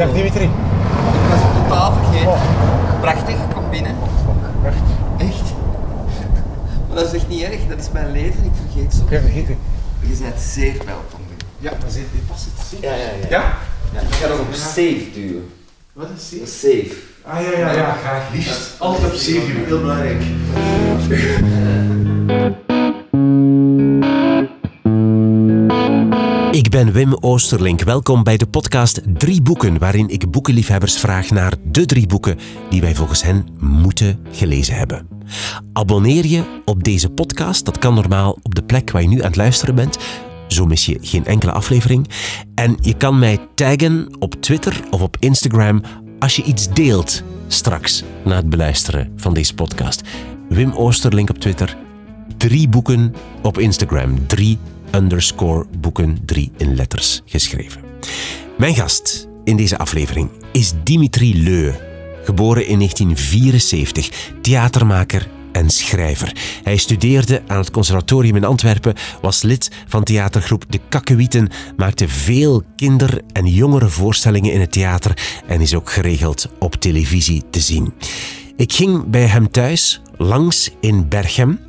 Dag Dimitri. Ik was het totaal vergeten. Oh. Prachtig, kom binnen. Echt? Echt? Maar dat is echt niet erg, dat is mijn leven, ik vergeet zo. Ja, vergeet het. Je bent zeer welkom. Ja, dan zit dit past het. Ja, ja, ja. Ja? ja ik ga nog op save duwen. Wat is safe? Save. Ah ja, ja, ja, graag liefst. Altijd op safe, heel belangrijk. Ik ben Wim Oosterlink. Welkom bij de podcast Drie Boeken, waarin ik boekenliefhebbers vraag naar de drie boeken die wij volgens hen moeten gelezen hebben. Abonneer je op deze podcast. Dat kan normaal op de plek waar je nu aan het luisteren bent. Zo mis je geen enkele aflevering. En je kan mij taggen op Twitter of op Instagram als je iets deelt straks na het beluisteren van deze podcast. Wim Oosterlink op Twitter, drie boeken op Instagram. Drie underscore boeken, drie in letters geschreven. Mijn gast in deze aflevering is Dimitri Leu. Geboren in 1974, theatermaker en schrijver. Hij studeerde aan het conservatorium in Antwerpen, was lid van theatergroep De Kakkewieten, maakte veel kinder- en jongerenvoorstellingen in het theater en is ook geregeld op televisie te zien. Ik ging bij hem thuis, langs in Berchem.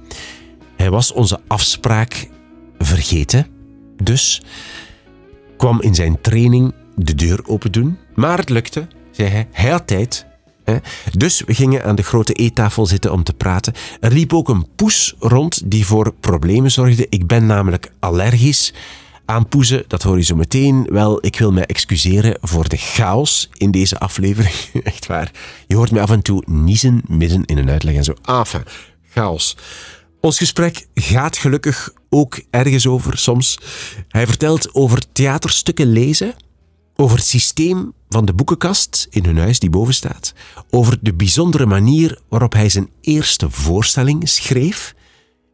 Hij was onze afspraak vergeten, dus kwam in zijn training de deur open doen. Maar het lukte, zei hij. Hij had tijd. Dus we gingen aan de grote eettafel zitten om te praten. Er liep ook een poes rond die voor problemen zorgde. Ik ben namelijk allergisch aan poezen. Dat hoor je zo meteen. Wel, ik wil mij excuseren voor de chaos in deze aflevering. Echt waar. Je hoort me af en toe niezen midden in een uitleg en zo. Enfin, chaos. Ons gesprek gaat gelukkig ook ergens over soms. Hij vertelt over theaterstukken lezen, over het systeem van de boekenkast in hun huis die boven staat, over de bijzondere manier waarop hij zijn eerste voorstelling schreef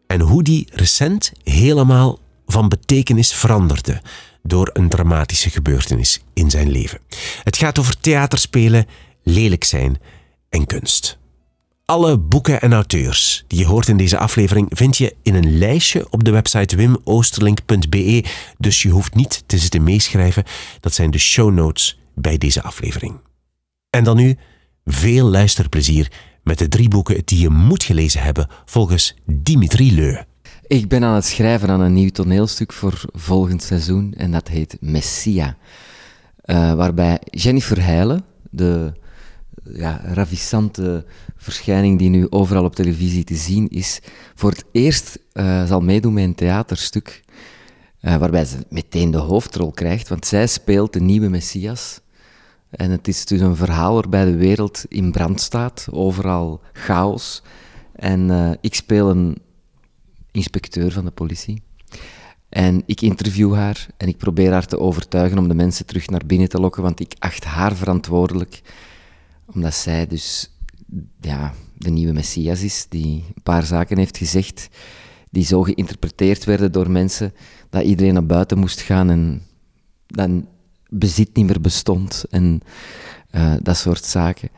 en hoe die recent helemaal van betekenis veranderde door een dramatische gebeurtenis in zijn leven. Het gaat over theaterspelen, lelijk zijn en kunst. Alle boeken en auteurs die je hoort in deze aflevering vind je in een lijstje op de website wimoosterlink.be. Dus je hoeft niet te zitten meeschrijven. Dat zijn de show notes bij deze aflevering. En dan nu veel luisterplezier met de drie boeken die je moet gelezen hebben volgens Dimitri Leu. Ik ben aan het schrijven aan een nieuw toneelstuk voor volgend seizoen en dat heet Messia. Eh, waarbij Jennifer Heijlen, de ja, ravissante verschijning die nu overal op televisie te zien is, voor het eerst eh, zal meedoen met een theaterstuk eh, waarbij ze meteen de hoofdrol krijgt, want zij speelt de nieuwe Messias. En het is dus een verhaal waarbij de wereld in brand staat, overal chaos. En eh, ik speel een inspecteur van de politie. En ik interview haar en ik probeer haar te overtuigen om de mensen terug naar binnen te lokken, want ik acht haar verantwoordelijk, omdat zij dus ja, de nieuwe Messias is, die een paar zaken heeft gezegd, die zo geïnterpreteerd werden door mensen, dat iedereen naar buiten moest gaan en dat bezit niet meer bestond en uh, dat soort zaken.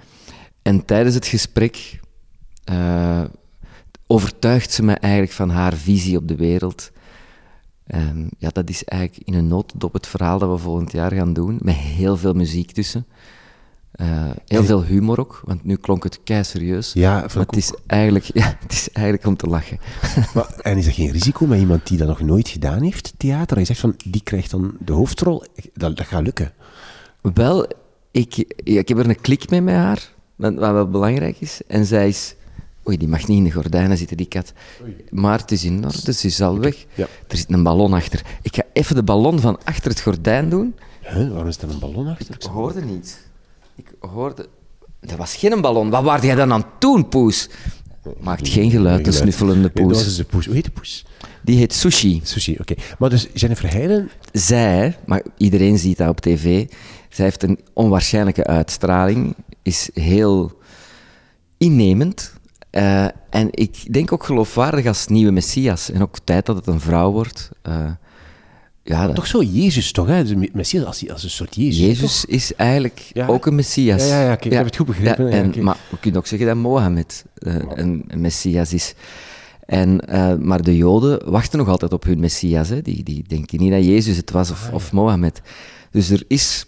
En tijdens het gesprek uh, overtuigt ze me eigenlijk van haar visie op de wereld. Ja, dat is eigenlijk in een notendop het verhaal dat we volgend jaar gaan doen, met heel veel muziek tussen. Uh, heel veel humor ook, want nu klonk het kei serieus. Ja, maar het is, eigenlijk, ja, het is eigenlijk om te lachen. Maar, en is er geen risico met iemand die dat nog nooit gedaan heeft, theater? En je zegt van, die krijgt dan de hoofdrol, dat, dat gaat lukken. Wel, ik, ik heb er een klik mee met haar, wat wel belangrijk is. En zij is... Oei, die mag niet in de gordijnen zitten, die kat. Maar het is in orde, ze is al weg. Ja. Er zit een ballon achter. Ik ga even de ballon van achter het gordijn doen. Huh, waarom is er een ballon achter? Ik hoorde niets. Ik hoorde... Er was geen ballon. Wat waren jij dan aan het doen, poes? Maakt geen geluid, de snuffelende Nee, dat poes. is de poes. Hoe heet de poes? Die heet Sushi. Sushi, oké. Maar dus Jennifer Heijden, Zij, maar iedereen ziet dat op tv, zij heeft een onwaarschijnlijke uitstraling, is heel innemend. eh, en ik denk ook geloofwaardig als nieuwe Messias. En ook tijd dat het een vrouw wordt. eh, ja, dat- toch zo Jezus, toch? Hè? De Messias als, als een soort Jezus. Jezus is eigenlijk Ja. ook een Messias. Ja, ja, ja, kijk, ik heb het goed begrepen, en. Maar we kunnen ook zeggen dat Mohammed eh, een, Messias is. En, eh, maar de Joden wachten nog altijd op hun Messias. Hè. Die, die denken niet dat Jezus het was Ah, of, of Mohammed. Dus er is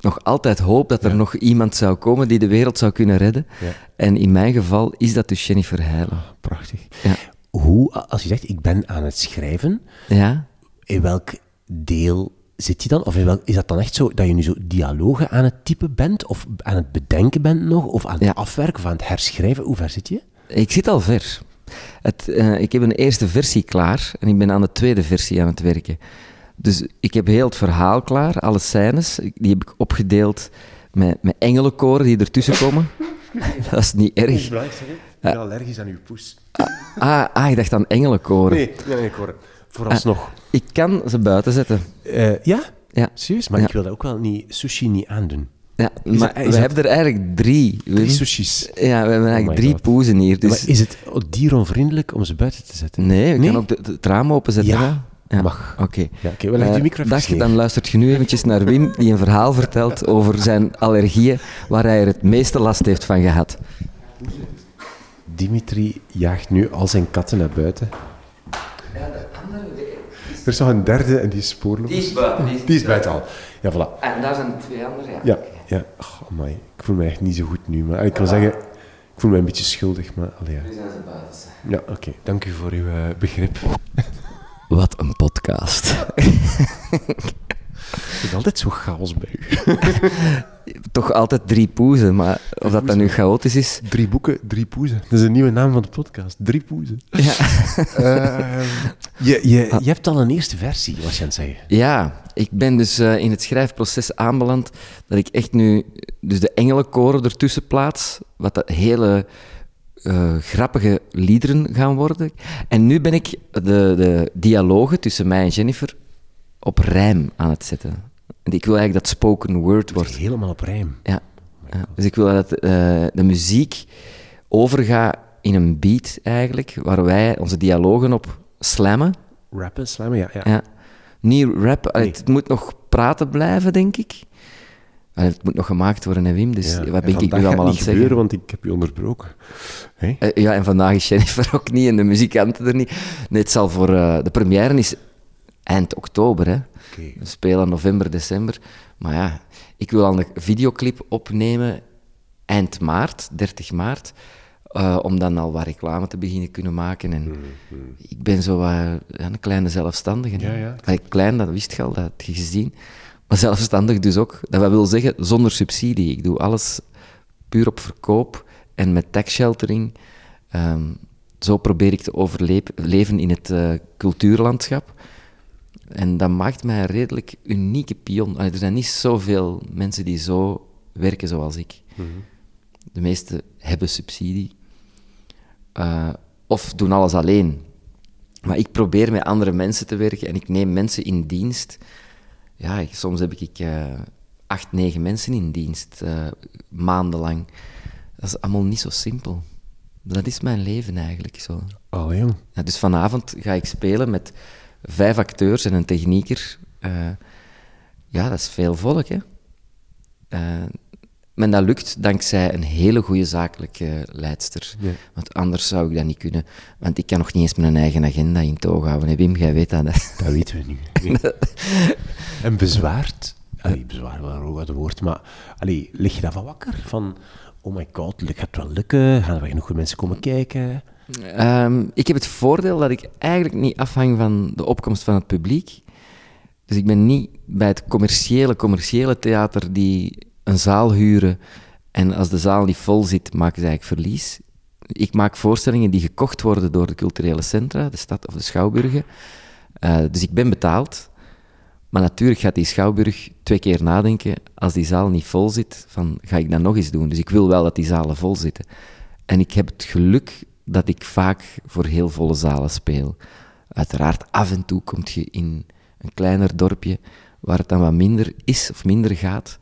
nog altijd hoop dat er nog iemand zou komen die de wereld zou kunnen redden. Ja. En in mijn geval is dat dus Jennifer Heijlen. Prachtig. Ja. Hoe, als je zegt, ik ben aan het schrijven, Ja? in welk deel zit je dan? Of is dat dan echt zo dat je nu zo dialogen aan het typen bent? Of aan het bedenken bent nog? Of aan het Ja. afwerken of aan het herschrijven? Hoe ver zit je? Ik zit al ver. Het, eh, ik heb een eerste versie klaar en ik ben aan de tweede versie aan het werken. Dus ik heb heel het verhaal klaar, alle scènes. Die heb ik opgedeeld met, met engelenkoren die ertussen komen. Dat is niet erg. Ik ben allergisch aan uw poes. Ah, ah ik dacht aan engelenkoren. Nee, het. Vooralsnog. Ik kan ze buiten zetten. Eh, ja? Ja. Serieus? Maar Ja. ik wil dat ook wel niet, sushi niet aandoen. Ja, Is maar dat- we dat- hebben er eigenlijk drie. Drie sushis. Ja, we hebben eigenlijk my drie God. poezen hier. Dus... Maar is het dieronvriendelijk om ze buiten te zetten? Nee, we Nee? kunnen ook de, de- het raam openzetten. Ja, ja. mag. Oké. Ja, oké, wel leg Eh, die micro even dag, neer. dan luistert je nu eventjes naar Wim, die een verhaal vertelt over zijn allergieën, waar hij er het meeste last heeft van gehad. Dimitri jaagt nu al zijn katten naar buiten. Er is nog een derde en die is spoorloos. buiten. Die is buiten al. Ja, voilà. En daar zijn twee andere, ja. Ja, ja. Oh, amai. Ik voel me echt niet zo goed nu. Maar ik wil zeggen, ik voel me een beetje schuldig. Maar allee, ja. Nu zijn ze buiten. Ja, oké. Dank u voor uw eh, begrip. Wat een podcast. Het is altijd zo chaos bij u. Toch altijd drie poezen, maar of dat dan nu chaotisch is... Drie boeken, drie poezen. Dat is een nieuwe naam van de podcast. Drie poezen. Ja. Eh, je, je, je hebt al een eerste versie, was je aan het zeggen. Ja, ik ben dus eh, in het schrijfproces aanbeland dat ik echt nu dus de engelenkoren ertussen plaats, wat dat hele eh, grappige liederen gaan worden. En nu ben ik de, de dialogen tussen mij en Jennifer op rijm aan het zetten. Ik wil eigenlijk dat spoken word wordt. Helemaal op rijm. Ja. ja. Dus ik wil dat eh, de muziek overgaat in een beat eigenlijk, waar wij onze dialogen op slammen. Rappen, slammen, ja. ja. Ja. Niet rap, Nee. het moet nog praten blijven, denk ik. Allee, het moet nog gemaakt worden, hè, Wim? Dus Ja. wat En ben ik nu allemaal aan het zeggen? gebeuren, want ik heb je onderbroken. Hé? Eh, ja, en vandaag is Jennifer ook niet en de muzikanten er niet. Nee, het zal voor... eh, de première is eind oktober, hè. Oké. We spelen november, december. Maar ja, ik wil al een videoclip opnemen eind maart, 30 maart. eh, om dan al wat reclame te beginnen kunnen maken. En ik ben zo wat, ja, een kleine zelfstandige. hè. Mhm. Ja, ja. Allee, klein, dat wist je al, dat had je gezien. Maar zelfstandig dus ook. Dat wil zeggen, zonder subsidie. Ik doe alles puur op verkoop en met tax sheltering. Ehm, zo probeer ik te overleven in het eh, cultuurlandschap. En dat maakt mij een redelijk unieke pion. Allee, er zijn niet zoveel mensen die zo werken zoals ik. De meeste hebben subsidie. Eh, of doen alles alleen. Maar ik probeer met andere mensen te werken en ik neem mensen in dienst. Ja, ik- soms heb ik eh, acht, negen mensen in dienst, eh, maandenlang. Dat is allemaal niet zo simpel. Dat is mijn leven eigenlijk zo. Oh, jong. Ja, dus vanavond ga ik spelen met vijf acteurs en een technieker. Eh, ja, dat is veel volk, hè. Eh, maar dat lukt dankzij een hele goede zakelijke leidster. Ja. Want anders zou ik dat niet kunnen. Want ik kan nog niet eens mijn eigen agenda in toog houden. hè. Wim, jij weet dat. hè. Dat weten we nu. Nee. en bezwaard? Allee, bezwaar wel een groot woord, maar allee, lig je daarvan wakker? Van, oh my god, gaat het wel lukken? Gaan er genoeg mensen komen kijken? Ehm, ik heb het voordeel dat ik eigenlijk niet afhang van de opkomst van het publiek. Dus ik ben niet bij het commerciële, commerciële theater die een zaal huren en als de zaal niet vol zit, maken ze eigenlijk verlies. Ik maak voorstellingen die gekocht worden door de culturele centra, de stad of de schouwburgen. Eh, dus ik ben betaald. Maar natuurlijk gaat die schouwburg twee keer nadenken als die zaal niet vol zit, van ga ik dat nog eens doen? Dus ik wil wel dat die zalen vol zitten. En ik heb het geluk dat ik vaak voor heel volle zalen speel. Uiteraard, af en toe kom je in een kleiner dorpje waar het dan wat minder is of minder gaat.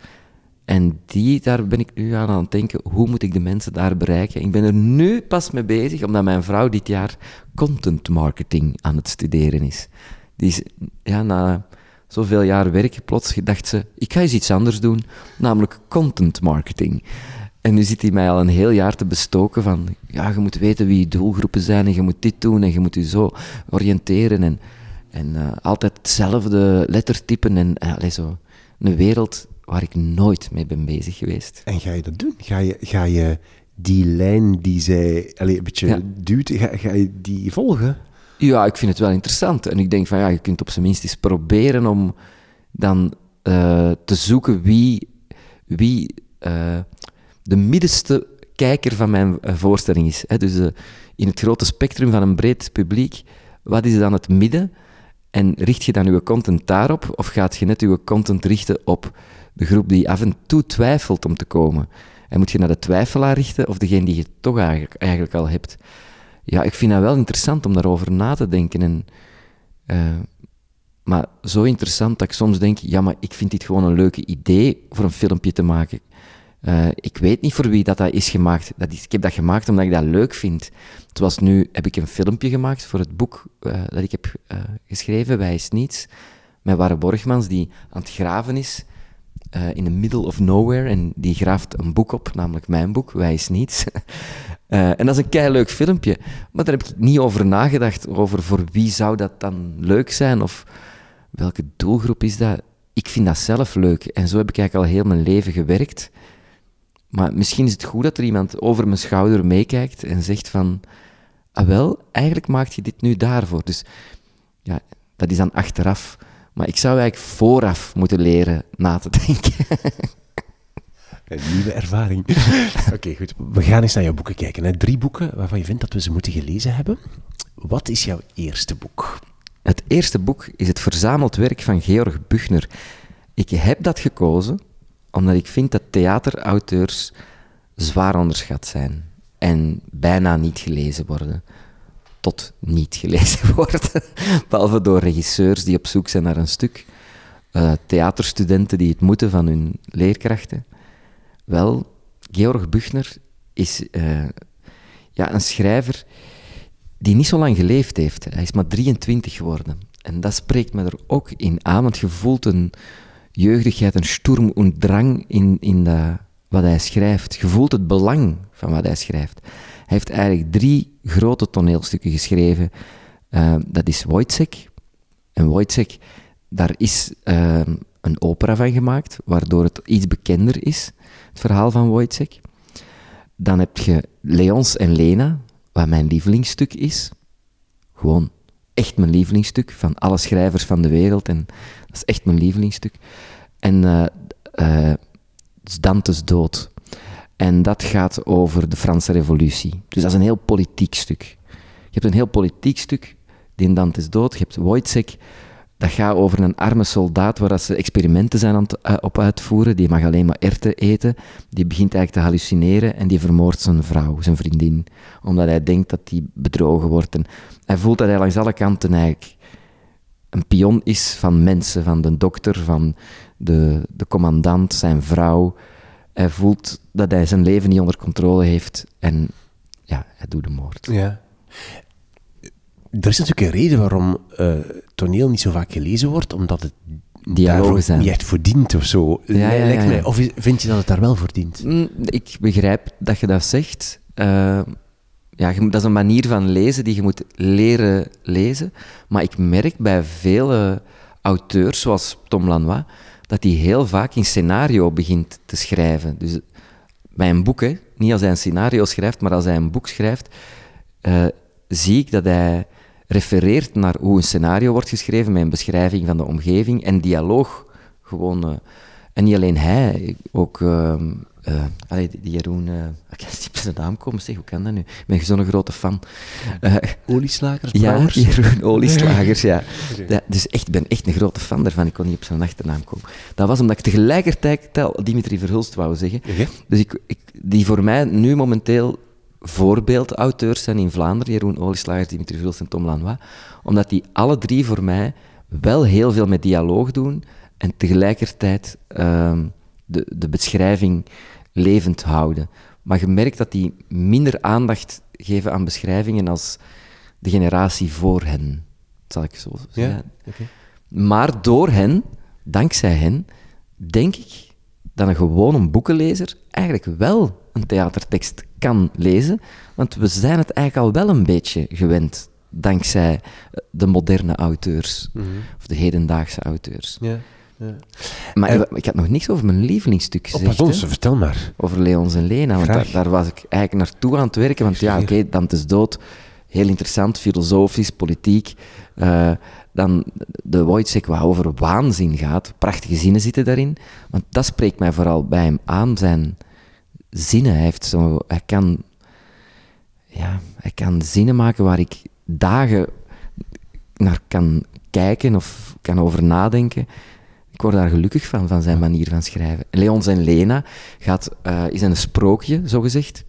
En die, daar ben ik nu aan aan het denken, hoe moet ik de mensen daar bereiken? Ik ben er nu pas mee bezig, omdat mijn vrouw dit jaar content marketing aan het studeren is. Die is, ja, na zoveel jaar werken, plots gedacht ze, ik ga eens iets anders doen, namelijk content marketing. En nu zit hij mij al een heel jaar te bestoken van, ja, je moet weten wie je doelgroepen zijn en je moet dit doen en je moet je zo oriënteren en, en eh, altijd hetzelfde lettertypen en uh, allee, zo een wereld waar ik nooit mee ben bezig geweest. En ga je dat doen? Ga je, ga je die lijn die zij allez, een beetje Ja. duwt, ga, ga je die volgen? Ja, ik vind het wel interessant. En ik denk van ja, je kunt op zijn minst eens proberen om dan eh, te zoeken wie, wie eh, de middenste kijker van mijn eh, voorstelling is. Hè? Dus eh, in het grote spectrum van een breed publiek, wat is dan het midden? En richt je dan je content daarop, of gaat je net je content richten op de groep die af en toe twijfelt om te komen? En moet je naar de twijfelaar richten, of degene die je toch eigenlijk, eigenlijk al hebt? Ja, ik vind dat wel interessant om daarover na te denken. En, eh, maar zo interessant dat ik soms denk, ja, maar ik vind dit gewoon een leuke idee voor een filmpje te maken. Eh, ik weet niet voor wie dat, dat is gemaakt. Dat ik heb dat gemaakt omdat ik dat leuk vind. Zoals nu heb ik een filmpje gemaakt voor het boek eh, dat ik heb eh, geschreven, Wij is Niets, met Warre Borgmans, die aan het graven is in the middle of nowhere. En die graaft een boek op, namelijk mijn boek, Wij is Niets. En dat is een keileuk filmpje. Maar daar heb ik niet over nagedacht, over voor wie zou dat dan leuk zijn, of welke doelgroep is dat. Ik vind dat zelf leuk. En zo heb ik eigenlijk al heel mijn leven gewerkt. Maar misschien is het goed dat er iemand over mijn schouder meekijkt en zegt van... Ah wel, eigenlijk maak je dit nu daarvoor. Dus ja, dat is dan achteraf. Maar ik zou eigenlijk vooraf moeten leren na te denken. Een nieuwe ervaring. Oké, goed. We gaan eens naar jouw boeken kijken. Hè. Drie boeken waarvan je vindt dat we ze moeten gelezen hebben. Wat is jouw eerste boek? Het eerste boek is het verzameld werk van Georg Buchner. Ik heb dat gekozen omdat ik vind dat theaterauteurs zwaar onderschat zijn en bijna niet gelezen worden. Tot niet gelezen worden. Behalve door regisseurs die op zoek zijn naar een stuk, eh, theaterstudenten die het moeten van hun leerkrachten. Wel, Georg Buchner is eh, ja, een schrijver die niet zo lang geleefd heeft. Hij is maar 23 geworden. En dat spreekt me er ook in aan, want je voelt een jeugdigheid, een sturm en drang in, in dat, wat hij schrijft. Je voelt het belang van wat hij schrijft. Hij heeft eigenlijk drie grote toneelstukken geschreven. Eh, dat is Wojciech. En Wojciech, daar is eh, een opera van gemaakt, waardoor het iets bekender is, het verhaal van Wojciech. Dan heb je Leons en Lena, wat mijn lievelingsstuk is. Gewoon echt mijn lievelingsstuk van alle schrijvers van de wereld. En dat is echt mijn lievelingsstuk. En het is Dantes dood. En dat gaat over de Franse revolutie. Dus dat is een heel politiek stuk. Je hebt een heel politiek stuk, die in Dantes dood. Je hebt Wojciech, dat gaat over een arme soldaat waar ze experimenten zijn aan eh, op uitvoeren. Die mag alleen maar erwten eten. Die begint eigenlijk te hallucineren en die vermoordt zijn vrouw, zijn vriendin. Omdat hij denkt dat die bedrogen wordt. En hij voelt dat hij langs alle kanten eigenlijk een pion is van mensen, van de dokter, van de, de commandant, zijn vrouw. Hij voelt dat hij zijn leven niet onder controle heeft en ja, hij doet de moord. Ja. Er is natuurlijk een reden waarom eh, toneel niet zo vaak gelezen wordt, omdat het Dialogen zijn. niet echt voor dient of zo. Ja, ja, ja, mij. Of vind je dat het daar wel voor dient? Mm, Ik begrijp dat je dat zegt. Eh, ja, dat is een manier van lezen die je moet leren lezen. Maar ik merk bij vele auteurs, zoals Tom Lanois, dat hij heel vaak in scenario begint te schrijven. Dus bij een boek, hè, niet als hij een scenario schrijft, maar als hij een boek schrijft, eh, zie ik dat hij refereert naar hoe een scenario wordt geschreven met een beschrijving van de omgeving en dialoog. Gewoon, eh, en niet alleen hij, ook ehm, eh, allee, die die Jeroen, eh, ik kan niet op zijn naam komen, zeg, hoe kan dat nu? Ik ben zo'n grote fan. Eh, Olieslagers, ja, brouwers? Jeroen Olieslagers, ja. ja. Dus echt, ik ben echt een grote fan daarvan. Ik kon niet op zijn achternaam komen. Dat was omdat ik tegelijkertijd Dimitri Verhulst wou zeggen. Dus ik, ik, die voor mij nu momenteel voorbeeldauteurs zijn in Vlaanderen, Jeroen Olieslagers, Dimitri Verhulst en Tom Lanois, omdat die alle drie voor mij wel heel veel met dialoog doen en tegelijkertijd ehm, de, de beschrijving levend houden. Maar je merkt dat die minder aandacht geven aan beschrijvingen als de generatie voor hen, zal ik zo zeggen. Ja. Maar door hen, dankzij hen, denk ik dat een gewone boekenlezer eigenlijk wel een theatertekst kan lezen, want we zijn het eigenlijk al wel een beetje gewend, dankzij eh, de moderne auteurs, of de hedendaagse auteurs. Ja. Maar En- ik had nog niks over mijn lievelingsstuk Oh, gezegd. pardon, hè? vertel maar. over Leons en Lena. Want daar, daar was ik eigenlijk naartoe aan het werken. Want ja, oké, Dante is dood. Heel interessant, filosofisch, politiek. Eh, dan de Wojciech, wat over waanzin gaat. Prachtige zinnen zitten daarin. Want dat spreekt mij vooral bij hem aan. Zijn zinnen. Hij, heeft zo, hij, kan, ja, hij kan zinnen maken waar ik dagen naar kan kijken of kan over nadenken. Ik word daar gelukkig van, van zijn manier van schrijven. Leons en Lena gaat, eh, is een sprookje, zogezegd.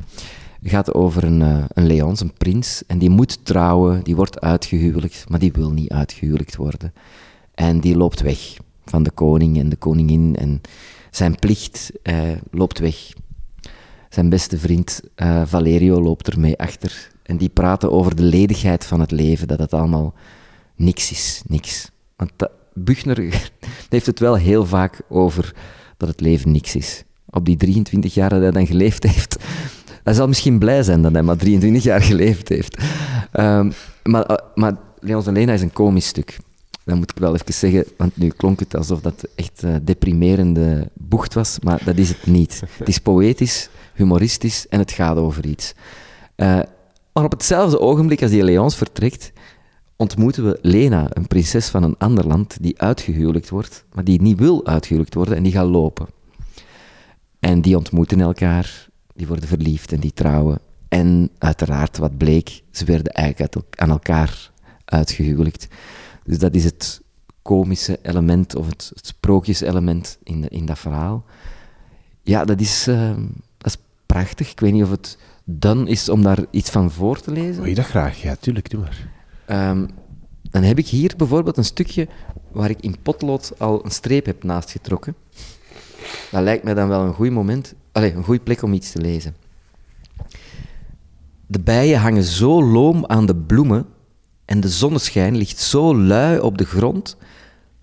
Gaat over een, eh, een Leons, een prins. En die moet trouwen, die wordt uitgehuwelijkt, maar die wil niet uitgehuwelijkt worden. En die loopt weg van de koning en de koningin. En zijn plicht eh, loopt weg. Zijn beste vriend Valerio loopt ermee achter. En die praten over de ledigheid van het leven, dat het allemaal niks is, niks. Want dat, Buchner heeft het wel heel vaak over dat het leven niks is. Op die 23 jaar dat hij dan geleefd heeft. Hij zal misschien blij zijn dat hij maar 23 jaar geleefd heeft. Ehm, maar, eh, maar Leons en Lena is een komisch stuk. Dat moet ik wel even zeggen, want nu klonk het alsof dat echt eh, deprimerende bocht was, maar dat is het niet. Het is poëtisch, humoristisch en het gaat over iets. Eh, maar op hetzelfde ogenblik als die Leons vertrekt, ontmoeten we Lena, een prinses van een ander land, die uitgehuwelijkt wordt, maar die niet wil uitgehuwelijkt worden en die gaat lopen. En die ontmoeten elkaar, die worden verliefd en die trouwen. En uiteraard, wat bleek, ze werden eigenlijk aan elkaar uitgehuwelijkt. Dus dat is het komische element of het, het sprookjeselement in, in dat verhaal. Ja, dat is, eh, dat is prachtig. Ik weet niet of het done is om daar iets van voor te lezen. Wil je dat graag? Ja, tuurlijk, doe maar. Ehm, dan heb ik hier bijvoorbeeld een stukje waar ik in potlood al een streep heb naast getrokken. Dat lijkt mij dan wel een goed moment, allez, een goede plek om iets te lezen. De bijen hangen zo loom aan de bloemen en de zonneschijn ligt zo lui op de grond.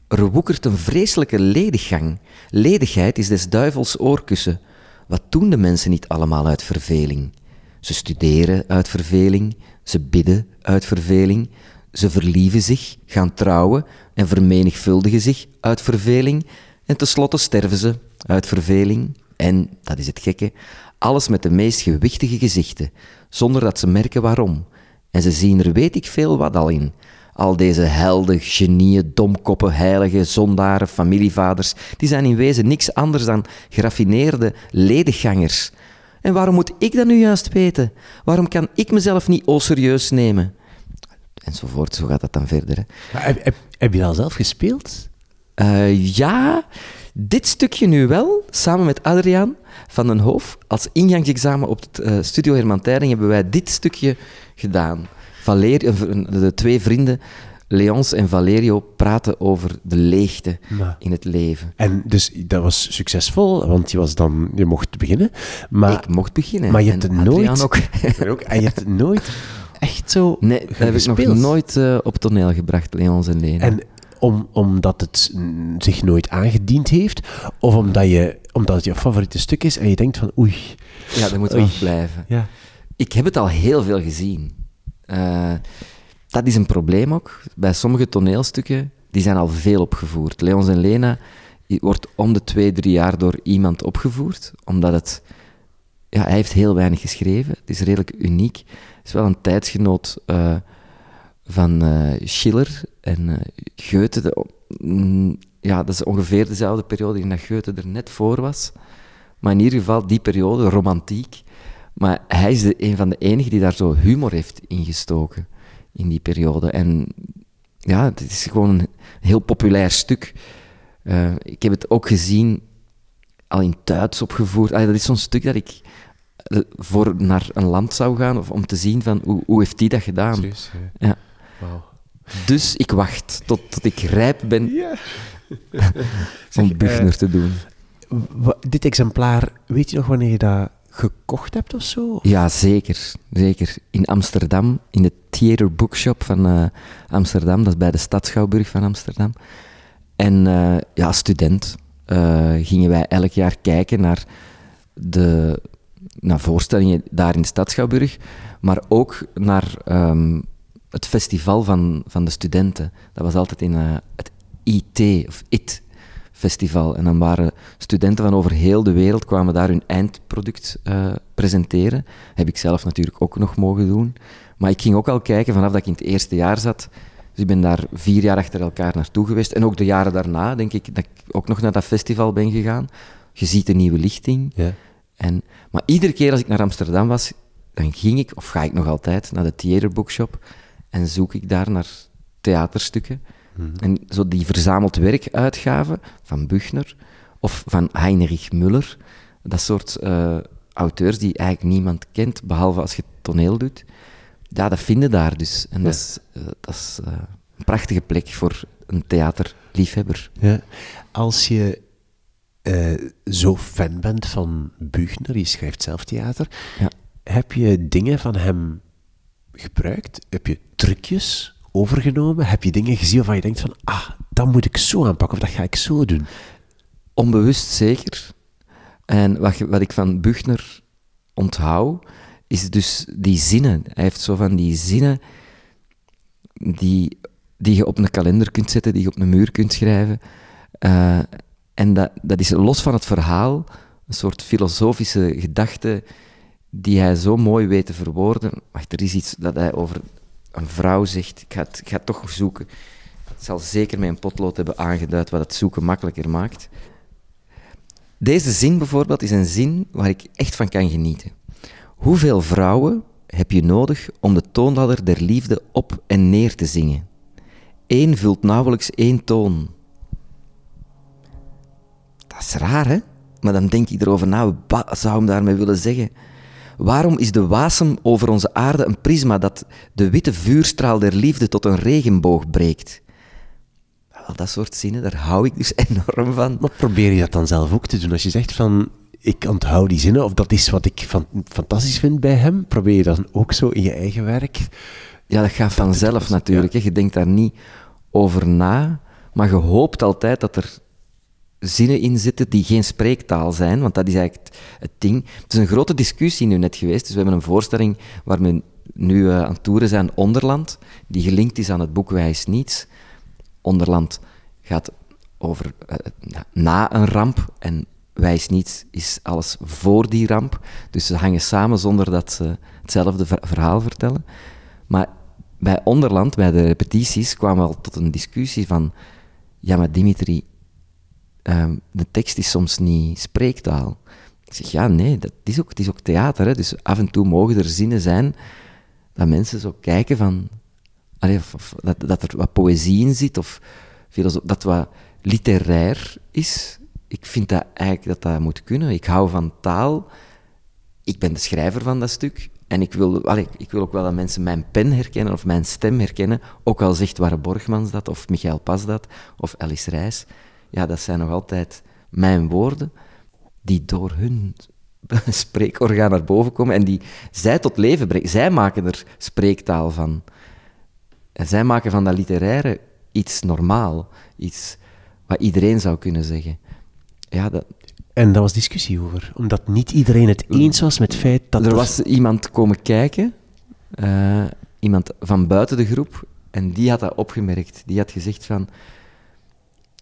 Er woekert een vreselijke lediggang. Ledigheid is des duivels oorkussen. Wat doen de mensen niet allemaal uit verveling? Ze studeren uit verveling, ze bidden uit verveling, ze verlieven zich, gaan trouwen en vermenigvuldigen zich uit verveling en tenslotte sterven ze uit verveling. En, dat is het gekke, alles met de meest gewichtige gezichten, zonder dat ze merken waarom. En ze zien er weet ik veel wat al in. Al deze helden, genieën, domkoppen, heiligen, zondaren, familievaders, die zijn in wezen niks anders dan geraffineerde lediggangers. En waarom moet ik dat nu juist weten? Waarom kan ik mezelf niet o serieus nemen? Enzovoort, zo gaat dat dan verder. Hè. Heb, heb, heb je dat al zelf gespeeld? Eh, ja, dit stukje nu wel, samen met Adriaan van den Hoof. Als ingangsexamen op het eh, Studio Herman Tijring hebben wij dit stukje gedaan. Valerio, eh, de twee vrienden, Leons en Valerio, praten over de leegte Maar- in het leven. En dus dat was succesvol, want je, was dan, je mocht beginnen. Maar, ik mocht beginnen. maar je hebt het nooit... Ook. En je hebt het nooit echt zo Nee, dat heb ik nog nooit eh, op toneel gebracht, Leons en Lena. En om, omdat het zich nooit aangediend heeft, of omdat, je, omdat het je favoriete stuk is en je denkt van oei. ja, dat moet wel blijven. Ja. Ik heb het al heel veel gezien. Eh, dat is een probleem ook. Bij sommige toneelstukken, die zijn al veel opgevoerd. Leons en Lena wordt om de twee, drie jaar door iemand opgevoerd, omdat het... Ja, hij heeft heel weinig geschreven. Het is redelijk uniek. Het is wel een tijdsgenoot eh, van eh, Schiller en eh, Goethe. Mm, ja, dat is ongeveer dezelfde periode in dat Goethe er net voor was. Maar in ieder geval die periode, romantiek. Maar hij is de, een van de enigen die daar zo humor heeft ingestoken in die periode. En ja, het is gewoon een heel populair stuk. Eh, ik heb het ook gezien, al in Duits opgevoerd. Allee, dat is zo'n stuk dat ik eh, voor naar een land zou gaan of om te zien van hoe, hoe heeft die dat gedaan. Ja. Ja. Wauw. Dus ik wacht tot, tot ik rijp ben om Buchner eh, te doen. Dit exemplaar, weet je nog wanneer je dat gekocht hebt of zo? Ja, zeker. Zeker. In Amsterdam, in de Theater Bookshop van eh, Amsterdam. Dat is bij de Stadschouwburg van Amsterdam. En eh, ja, student eh, gingen wij elk jaar kijken naar de naar voorstellingen daar in de Stadschouwburg, maar ook naar ehm, het festival van, van de studenten. Dat was altijd in het IT, of IT festival. En dan waren studenten van over heel de wereld kwamen daar hun eindproduct eh, presenteren. Heb ik zelf natuurlijk ook nog mogen doen. Maar ik ging ook al kijken vanaf dat ik in het eerste jaar zat. Dus ik ben daar vier jaar achter elkaar naartoe geweest. En ook de jaren daarna, denk ik, dat ik ook nog naar dat festival ben gegaan. Je ziet een nieuwe lichting. Ja. En, maar iedere keer als ik naar Amsterdam was, dan ging ik, of ga ik nog altijd, naar de Theater Bookshop en zoek ik daar naar theaterstukken. En zo die verzameld werkuitgaven van Buchner of van Heinrich Müller, dat soort eh, auteurs die eigenlijk niemand kent, behalve als je toneel doet, ja, dat vinden daar dus. En dat is, eh, dat is eh, een prachtige plek voor een theaterliefhebber. Ja. Als je zo fan bent van Buchner, je schrijft zelf theater, Ja. heb je dingen van hem gebruikt? Heb je trucjes overgenomen? Heb je dingen gezien waarvan je denkt van, ah, dat moet ik zo aanpakken of dat ga ik zo doen? Onbewust zeker. En wat, wat ik van Buchner onthoud, is dus die zinnen. Hij heeft zo van die zinnen die, die je op een kalender kunt zetten, die je op een muur kunt schrijven. Eh, en dat, dat is los van het verhaal, een soort filosofische gedachte die hij zo mooi weet te verwoorden. Wacht, er is iets dat hij over een vrouw zegt. Ik ga ik toch zoeken. Het zal zeker een potlood hebben aangeduid wat het zoeken makkelijker maakt. Deze zin bijvoorbeeld is een zin waar ik echt van kan genieten. Hoeveel vrouwen heb je nodig om de toonladder der liefde op en neer te zingen? Eén vult nauwelijks één toon. Dat is raar, hè? Maar dan denk ik erover na, wat zou hem daarmee willen zeggen? Waarom is de wasem over onze aarde een prisma dat de witte vuurstraal der liefde tot een regenboog breekt? Wel, dat soort zinnen, daar hou ik dus enorm van. Maar probeer je dat dan zelf ook te doen? Als je zegt van, ik onthoud die zinnen, of dat is wat ik fan- fantastisch vind bij hem, probeer je dat dan ook zo in je eigen werk? Ja, dat gaat vanzelf natuurlijk. Hè. Je denkt daar niet over na, maar je hoopt altijd dat er zinnen in zitten die geen spreektaal zijn, want dat is eigenlijk het, ding. Het is een grote discussie nu net geweest, dus we hebben een voorstelling waar we nu eh, aan toeren zijn, Onderland, die gelinkt is aan het boek Wij is Niets. Onderland gaat over eh, na- een ramp en Wij is Niets is alles voor die ramp. Dus ze hangen samen zonder dat ze hetzelfde ver- verhaal vertellen. Maar bij Onderland, bij de repetities, kwamen we al tot een discussie van... Ja, maar Dimitri, ehm, de tekst is soms niet spreektaal. Ik zeg, ja, nee, dat is ook, het is ook theater. Hè? Dus af en toe mogen er zinnen zijn dat mensen zo kijken van... Of, dat, er wat poëzie in zit, of dat wat literair is. Ik vind dat eigenlijk dat dat moet kunnen. Ik hou van taal. Ik ben de schrijver van dat stuk. En ik wil, ik wil ook wel dat mensen mijn pen herkennen of mijn stem herkennen. Ook al zegt Warre Borgmans dat, of Michael Pas dat, of Alice Rijs. Ja, dat zijn nog altijd mijn woorden die door hun spreekorgaan naar boven komen en die zij tot leven brengen. Zij maken er spreektaal van. En zij maken van dat literaire iets normaal. Iets wat iedereen zou kunnen zeggen. Ja, dat, En daar was discussie over, omdat niet iedereen het eens was met het feit dat er was iemand komen kijken, eh, iemand van buiten de groep, en die had dat opgemerkt. Die had gezegd van,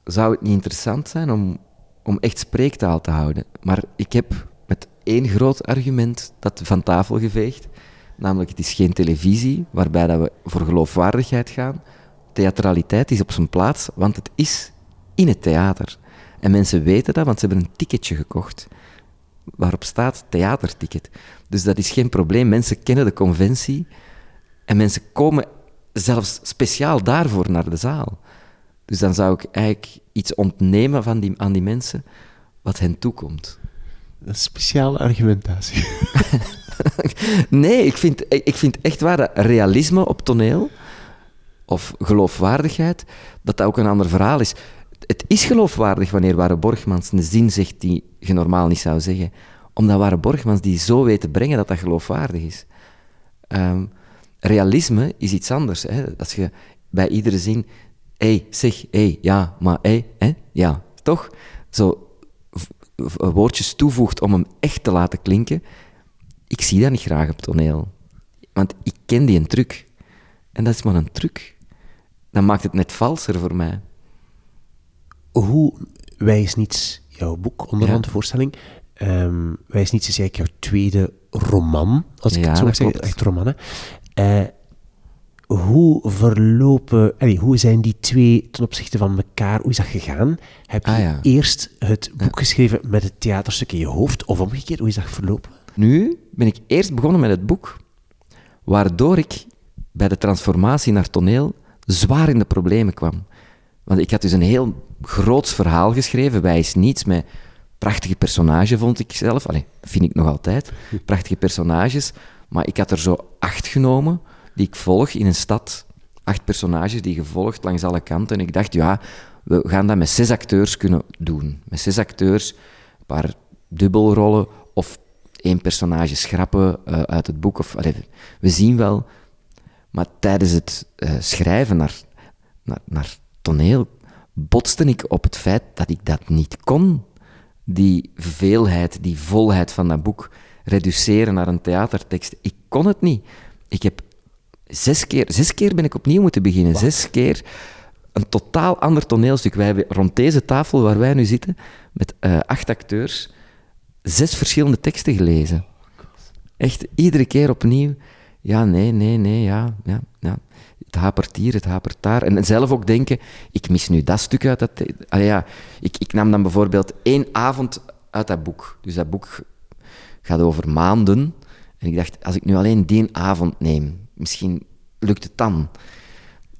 zou het niet interessant zijn om, om echt spreektaal te houden? Maar ik heb met één groot argument dat van tafel geveegd, namelijk het is geen televisie, waarbij dat we voor geloofwaardigheid gaan. Theatraliteit is op zijn plaats, want het is in het theater. En mensen weten dat, want ze hebben een ticketje gekocht waarop staat theaterticket. Dus dat is geen probleem. Mensen kennen de conventie en mensen komen zelfs speciaal daarvoor naar de zaal. Dus dan zou ik eigenlijk iets ontnemen van die, aan die mensen wat hen toekomt. Een speciale argumentatie. Nee, ik vind, ik vind echt waar dat realisme op toneel, of geloofwaardigheid, dat dat ook een ander verhaal is. Het is geloofwaardig wanneer Ware Borgmans een zin zegt die je normaal niet zou zeggen. Omdat Ware Borgmans die zo weet te brengen dat dat geloofwaardig is. Ehm, realisme is iets anders. Hè? Als je bij iedere zin, hey, zeg, hé, hey, ja, maar hé, hè, ja, toch? Zo woordjes toevoegt om hem echt te laten klinken. Ik zie dat niet graag op toneel. Want ik ken die een truc. En dat is maar een truc. Dan maakt het net valser voor mij. Hoe Wij is niets, jouw boek, onderhand Ja. voorstelling. Ehm Wij is niets is eigenlijk jouw tweede roman, als ik Ja, het zo mag dat zeggen. Echt roman, hè. Eh, hoe verlopen, allee, hoe zijn die twee ten opzichte van elkaar, hoe is dat gegaan? Heb je Ah, ja. eerst het boek geschreven met het theaterstuk in je hoofd, of omgekeerd, hoe is dat verlopen? Nu ben ik eerst begonnen met het boek, waardoor ik bij de transformatie naar toneel zwaar in de problemen kwam. Want ik had dus een heel groots verhaal geschreven, Wij is niets, met prachtige personages, vond ik zelf. Allee, vind ik nog altijd. Prachtige personages. Maar ik had er zo acht genomen, die ik volg in een stad. Acht personages die gevolgd langs alle kanten. En ik dacht, ja, we gaan dat met zes acteurs kunnen doen. Met zes acteurs, een paar dubbelrollen of één personage schrappen eh, uit het boek. Of, we zien wel. Maar tijdens het eh, schrijven naar, naar, naar toneel botste ik op het feit dat ik dat niet kon. Die veelheid, die volheid van dat boek reduceren naar een theatertekst. Ik kon het niet. Ik heb zes keer, zes keer ben ik opnieuw moeten beginnen. Zes keer een totaal ander toneelstuk. Wij hebben rond deze tafel waar wij nu zitten, met eh, acht acteurs, zes verschillende teksten gelezen. Echt iedere keer opnieuw. Ja, nee, nee, nee, ja, ja, ja. Het hapert hier, het hapert daar. En zelf ook denken, ik mis nu dat stuk uit dat... Allee, ja, ik, ik nam dan bijvoorbeeld één avond uit dat boek. Dus dat boek gaat over maanden. En ik dacht, als ik nu alleen die avond neem, misschien lukt het dan.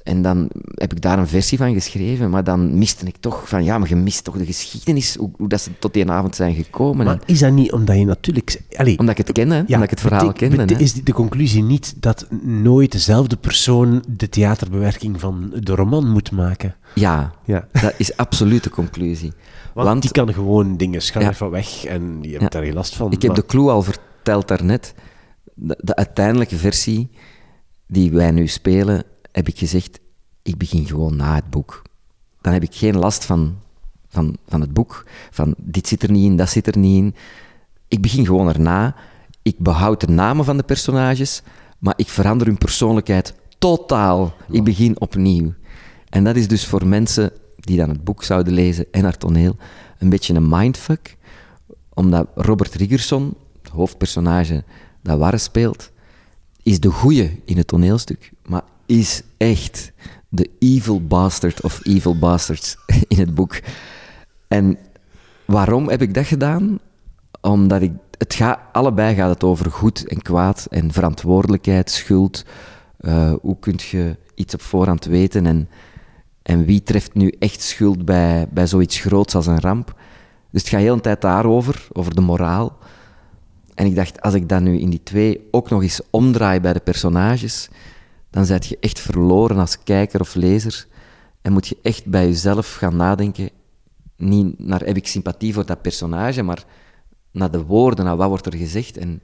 En dan heb ik daar een versie van geschreven, maar dan miste ik toch van, ja, maar je mist toch de geschiedenis, hoe, hoe dat ze tot die avond zijn gekomen. Maar is dat niet omdat je natuurlijk... Allee, omdat ik het ken, hè? omdat ik het verhaal ken. Is de conclusie niet dat nooit dezelfde persoon de theaterbewerking van de roman moet maken? Ja, Ja. dat is absoluut de conclusie. Want, Want, die kan gewoon dingen schuiven Ja. van weg en je hebt Ja. daar geen last van. ik heb de clue al verteld daarnet. De, de uiteindelijke versie die wij nu spelen, heb ik gezegd, ik begin gewoon na het boek. Dan heb ik geen last van, van, van het boek, van dit zit er niet in, dat zit er niet in. Ik begin gewoon erna. Ik behoud de namen van de personages, maar ik verander hun persoonlijkheid totaal. Ik begin opnieuw. En dat is dus voor mensen die dan het boek zouden lezen en naar toneel een beetje een mindfuck, omdat Robert Riggerson, het hoofdpersonage dat Warre speelt, is de goeie in het toneelstuk, maar is echt de evil bastard of evil bastards in het boek. En waarom heb ik dat gedaan? Omdat ik, het gaat, allebei gaat het over goed en kwaad en verantwoordelijkheid, schuld. Eh, hoe kun je iets op voorhand weten en, en wie treft nu echt schuld bij, bij zoiets groots als een ramp? Dus het gaat heel een tijd daarover, over de moraal. En ik dacht, als ik dat nu in die twee ook nog eens omdraai bij de personages, dan zet je echt verloren als kijker of lezer. En moet je echt bij jezelf gaan nadenken, niet naar heb ik sympathie voor dat personage, maar naar de woorden, naar wat wordt er gezegd en,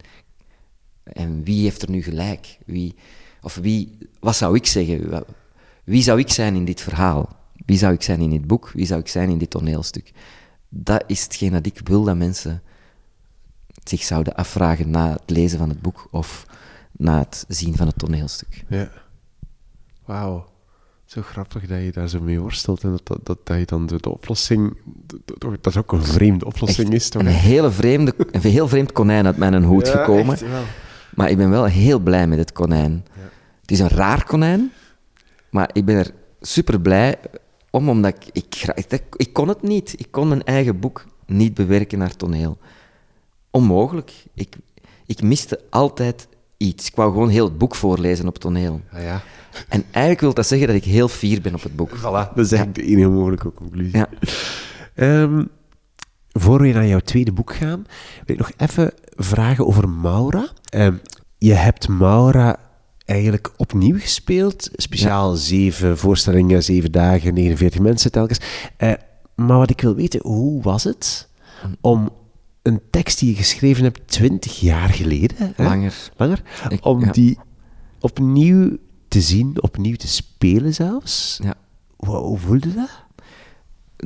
en wie heeft er nu gelijk? Wie, of wie, wat zou ik zeggen? Wie zou ik zijn in dit verhaal? Wie zou ik zijn in dit boek? Wie zou ik zijn in dit toneelstuk? Dat is hetgeen dat ik wil dat mensen zich zouden afvragen na het lezen van het boek of na het zien van het toneelstuk. Ja. Wauw. Zo grappig dat je daar zo mee worstelt en dat, dat, dat, dat je dan de, de oplossing... dat is ook een vreemde oplossing Echt is, toch? een, hele vreemde, een heel vreemd konijn uit mijn hoed Ja, gekomen. echt. Maar ik ben wel heel blij met het konijn. Het is een raar konijn, maar ik ben er super blij om, omdat ik, ik, ik kon het niet. Ik kon mijn eigen boek niet bewerken naar toneel. Onmogelijk. Ik, ik miste altijd iets. Ik wou gewoon heel het boek voorlezen op toneel. Ah, ja. En eigenlijk wil dat zeggen dat ik heel fier ben op het boek. Voilà, dat is eigenlijk de enige mogelijke conclusie. Ja. Ehm, voor we naar jouw tweede boek gaan, wil ik nog even vragen over Maura. Ehm, je hebt Maura eigenlijk opnieuw gespeeld. Speciaal zeven voorstellingen, zeven dagen, 49 mensen telkens. Eh, maar wat ik wil weten, hoe was het om een tekst die je geschreven hebt 20 jaar geleden, hè? Langer. langer Ik- om ja. die opnieuw te zien, opnieuw te spelen zelfs? Ja. Hoe voelde dat?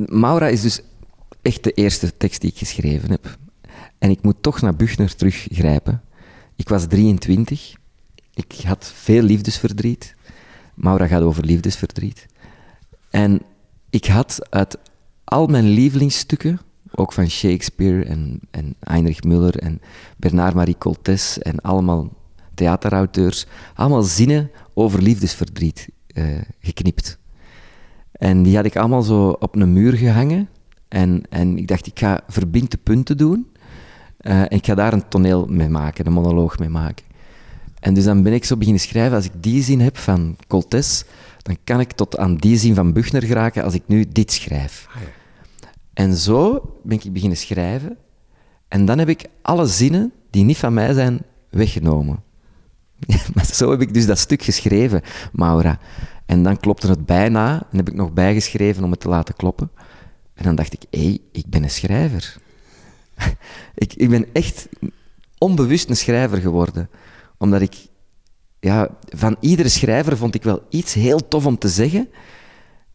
Maura is dus echt de eerste tekst die ik geschreven heb. En ik moet toch naar Buchner teruggrijpen. Ik was 23. Ik had veel liefdesverdriet. Maura gaat over liefdesverdriet. En ik had uit al mijn lievelingsstukken, ook van Shakespeare en, en Heinrich Müller en Bernard-Marie Coltes en allemaal theaterauteurs, allemaal zinnen over liefdesverdriet uh, geknipt. En die had ik allemaal zo op een muur gehangen. En, en ik dacht, ik ga verbindde punten doen. Uh, en ik ga daar een toneel mee maken, een monoloog mee maken. En dus dan ben ik zo beginnen schrijven, als ik die zin heb van Coltes, dan kan ik tot aan die zin van Buchner geraken als ik nu dit schrijf. Ah, ja. En zo ben ik beginnen schrijven. En dan heb ik alle zinnen die niet van mij zijn, weggenomen. maar zo heb ik dus dat stuk geschreven, Maura. En dan klopte het bijna en heb ik nog bijgeschreven om het te laten kloppen. En dan dacht ik, hé, hey, ik ben een schrijver. ik, ik ben echt onbewust een schrijver geworden. Omdat ik, ja, van iedere schrijver vond ik wel iets heel tof om te zeggen,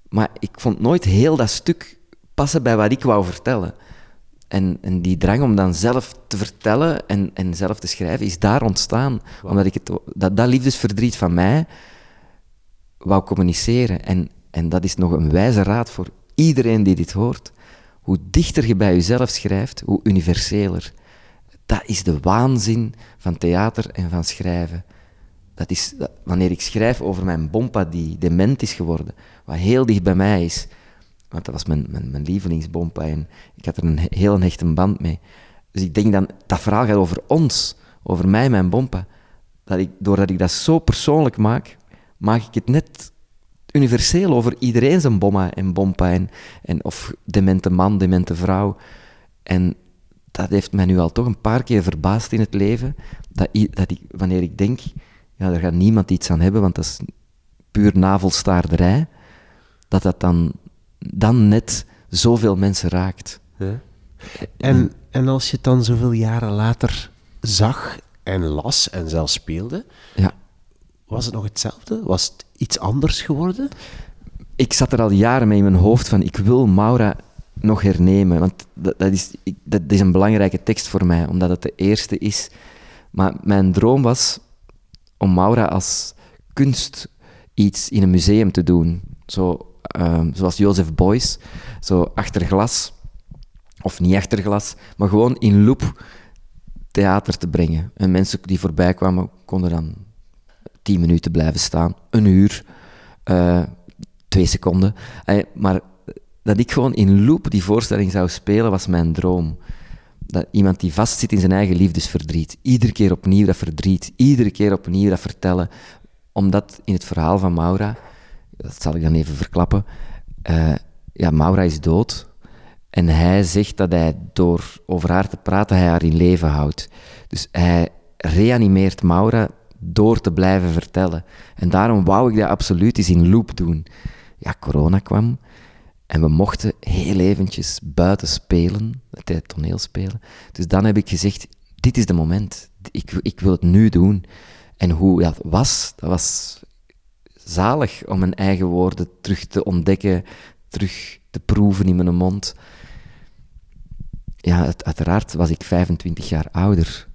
maar ik vond nooit heel dat stuk passen bij wat ik wou vertellen. En, en die drang om dan zelf te vertellen en, en zelf te schrijven, is daar ontstaan. Omdat ik het, dat, dat liefdesverdriet van mij wou communiceren. En, en dat is nog een wijze raad voor iedereen die dit hoort. Hoe dichter je bij jezelf schrijft, hoe universeler. Dat is de waanzin van theater en van schrijven. Dat is wanneer ik schrijf over mijn bompa die dement is geworden, wat heel dicht bij mij is. Want dat was mijn, mijn, mijn lievelingsbompa en ik had er een heel hechte band mee. Dus ik denk dan, dat verhaal gaat over ons, over mij en mijn bompa. Dat ik, doordat ik dat zo persoonlijk maak, maak ik het net universeel over iedereen zijn bomma en bompa. En, of demente man, demente vrouw. En dat heeft mij nu al toch een paar keer verbaasd in het leven. Dat, dat ik, wanneer ik denk, ja, daar gaat niemand iets aan hebben, want dat is puur navelstaarderij. Dat dat dan, dan net zoveel mensen raakt. Ja. En, en als je het dan zoveel jaren later zag en las en zelfs speelde, ja. Was het nog hetzelfde? Was het iets anders geworden? Ik zat er al jaren mee in mijn hoofd van ik wil Maura nog hernemen. Want dat, dat, is, dat is een belangrijke tekst voor mij, omdat het de eerste is. Maar mijn droom was om Maura als kunst iets in een museum te doen. Zo, ehm, zoals Joseph Beuys, zo achter glas. Of niet achter glas, maar gewoon in loop theater te brengen. En mensen die voorbij kwamen, konden dan tien minuten blijven staan, een uur, uh, twee seconden. Uh, maar dat ik gewoon in loop die voorstelling zou spelen, was mijn droom. Dat iemand die vastzit in zijn eigen liefdesverdriet, iedere keer opnieuw dat verdriet, iedere keer opnieuw dat vertellen. Omdat in het verhaal van Maura, dat zal ik dan even verklappen, uh, ja, Maura is dood. En hij zegt dat hij door over haar te praten, hij haar in leven houdt. Dus hij reanimeert Maura door te blijven vertellen. En daarom wou ik dat absoluut eens in loop doen. Ja, corona kwam en we mochten heel eventjes buiten spelen, het toneel spelen. Dus dan heb ik gezegd, dit is de moment. Ik, ik wil het nu doen. En hoe dat was, dat was zalig om mijn eigen woorden terug te ontdekken, terug te proeven in mijn mond. Ja, uiteraard was ik 25 jaar ouder,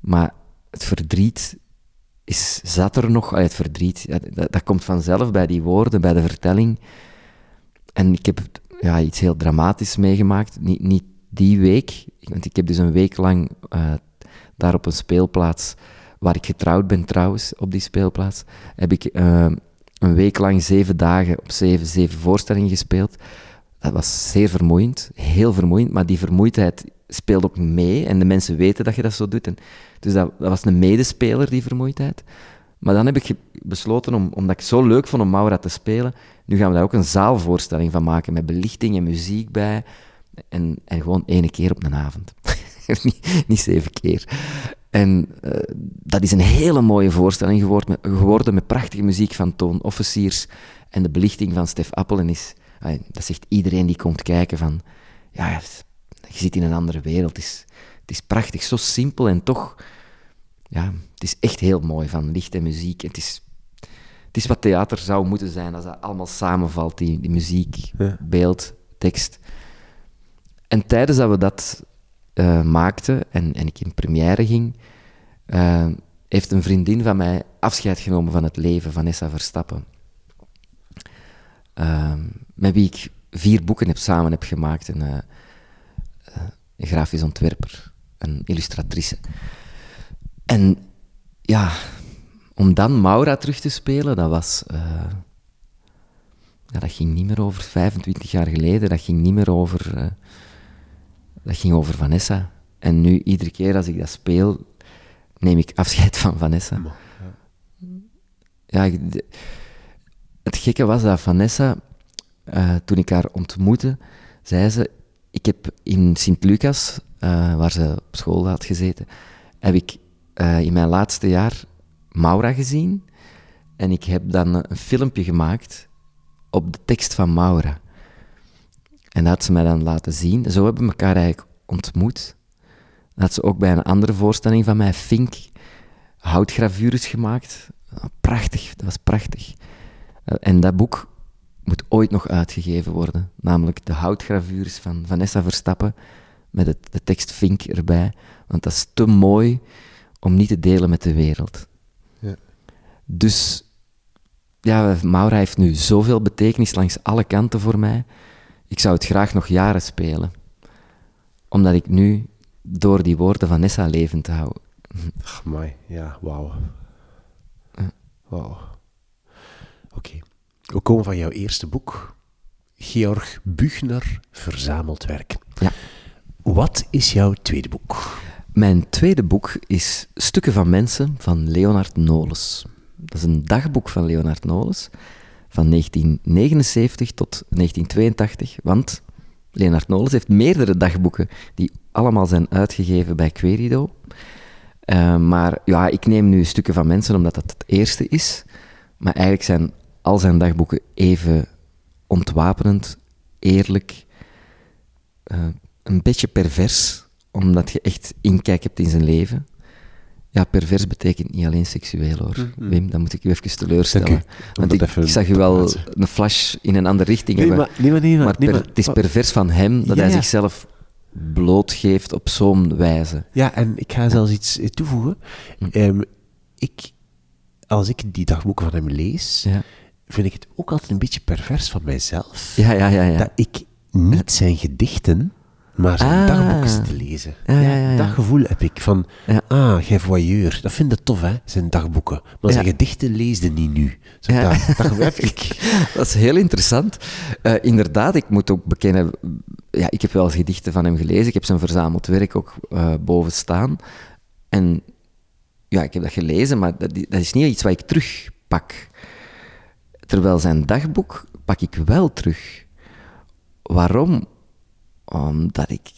maar het verdriet is, zat er nog, het verdriet, dat, dat, komt vanzelf bij die woorden, bij de vertelling. En ik heb ja, iets heel dramatisch meegemaakt, niet, niet die week, want ik heb dus een week lang uh, daar op een speelplaats, waar ik getrouwd ben trouwens, op die speelplaats, heb ik uh, een week lang zeven dagen op zeven, zeven voorstellingen gespeeld. Dat was zeer vermoeiend, heel vermoeiend, maar die vermoeidheid speelt ook mee en de mensen weten dat je dat zo doet. En dus dat, dat, was een medespeler, die vermoeidheid. Maar dan heb ik besloten, om, omdat ik zo leuk vond om Maura te spelen, nu gaan we daar ook een zaalvoorstelling van maken, met belichting en muziek bij. En, en gewoon ene keer op een avond. niet, niet, zeven keer. En uh, dat is een hele mooie voorstelling geworden met, geworden, met prachtige muziek van Toon Officiers en de belichting van Stef Appelen is... dat zegt iedereen die komt kijken van... Ja, je zit in een andere wereld. Het is, het is prachtig, zo simpel en toch ja, het is echt heel mooi van licht en muziek. Het is, het is wat theater zou moeten zijn als dat allemaal samenvalt, die, die muziek, beeld, tekst. En tijdens dat we dat uh, maakten en, en ik in première ging, uh, heeft een vriendin van mij afscheid genomen van het leven, Vanessa Verstappen. Uh, met wie ik vier boeken heb, samen heb gemaakt. Een, een grafisch ontwerper, een illustratrice. En ja, om dan Maura terug te spelen, dat was... Ja, dat ging niet meer over 25 jaar geleden, dat ging niet meer over... Dat ging over Vanessa. En nu, iedere keer als ik dat speel, neem ik afscheid van Vanessa. Ja, het gekke was dat Vanessa, uh, toen ik haar ontmoette, zei ze: Ik heb in Sint-Lucas, uh, waar ze op school had gezeten, heb ik uh, in mijn laatste jaar Maura gezien. En ik heb dan een filmpje gemaakt op de tekst van Maura. En dat had ze mij dan laten zien. Zo hebben we elkaar eigenlijk ontmoet. Dat had ze ook bij een andere voorstelling van mij, Fink, houtgravures gemaakt. Prachtig, dat was prachtig. Eh, en dat boek moet ooit nog uitgegeven worden. Namelijk de houtgravures van Vanessa Verstappen met het, de tekst Fink erbij. Want dat is te mooi om niet te delen met de wereld. Ja. Dus ja, Maura heeft nu zoveel betekenis langs alle kanten voor mij. Ik zou het graag nog jaren spelen. Omdat ik nu door die woorden van Nessa levend hou. Ach, mooi. Ja, wauw. Wauw. Oké. We komen van jouw eerste boek. Georg Buchner, Verzameld Werk. Ja. Wat is jouw tweede boek? Mijn tweede boek is Stukken van Mensen van Leonard Nolens. Dat is een dagboek van Leonard Nolens van 1979 tot 1982, want Leonard Nolens heeft meerdere dagboeken die allemaal zijn uitgegeven bij Querido. Uh, maar ja, ik neem nu stukken van mensen omdat dat het eerste is. Maar eigenlijk zijn al zijn dagboeken even ontwapenend, eerlijk, uh, een beetje pervers, omdat je echt inkijk hebt in zijn leven. Ja, pervers betekent niet alleen seksueel hoor. Mm Wim, dat moet ik u even teleurstellen. Want ik, ik, zag u wel een flash in een andere richting nee, hebben. Maar, nee, maar, maar, het is pervers van hem dat hij zichzelf blootgeeft op zo'n wijze. Ja, en ik ga zelfs iets eh, toevoegen. Hm. Ehm, ik, als ik die dagboeken van hem lees, ja. vind ik het ook altijd een beetje pervers van mijzelf. Ja, ja, ja. ja. Dat ik niet zijn gedichten maar zijn ah. dagboek te lezen. Ja, ja, ja, dat gevoel heb ik van, ah, jij voyeur. Dat vind ik tof, hè, zijn dagboeken. Maar zijn gedichten leesde niet nu. Zo, dat, dat heb ik. dat is heel interessant. Uh, inderdaad, ik moet ook bekennen, ja, ik heb wel eens gedichten van hem gelezen. Ik heb zijn verzameld werk ook uh, boven staan. En ja, ik heb dat gelezen, maar dat, dat is niet iets wat ik terugpak. Terwijl zijn dagboek pak ik wel terug. Waarom? Omdat ik...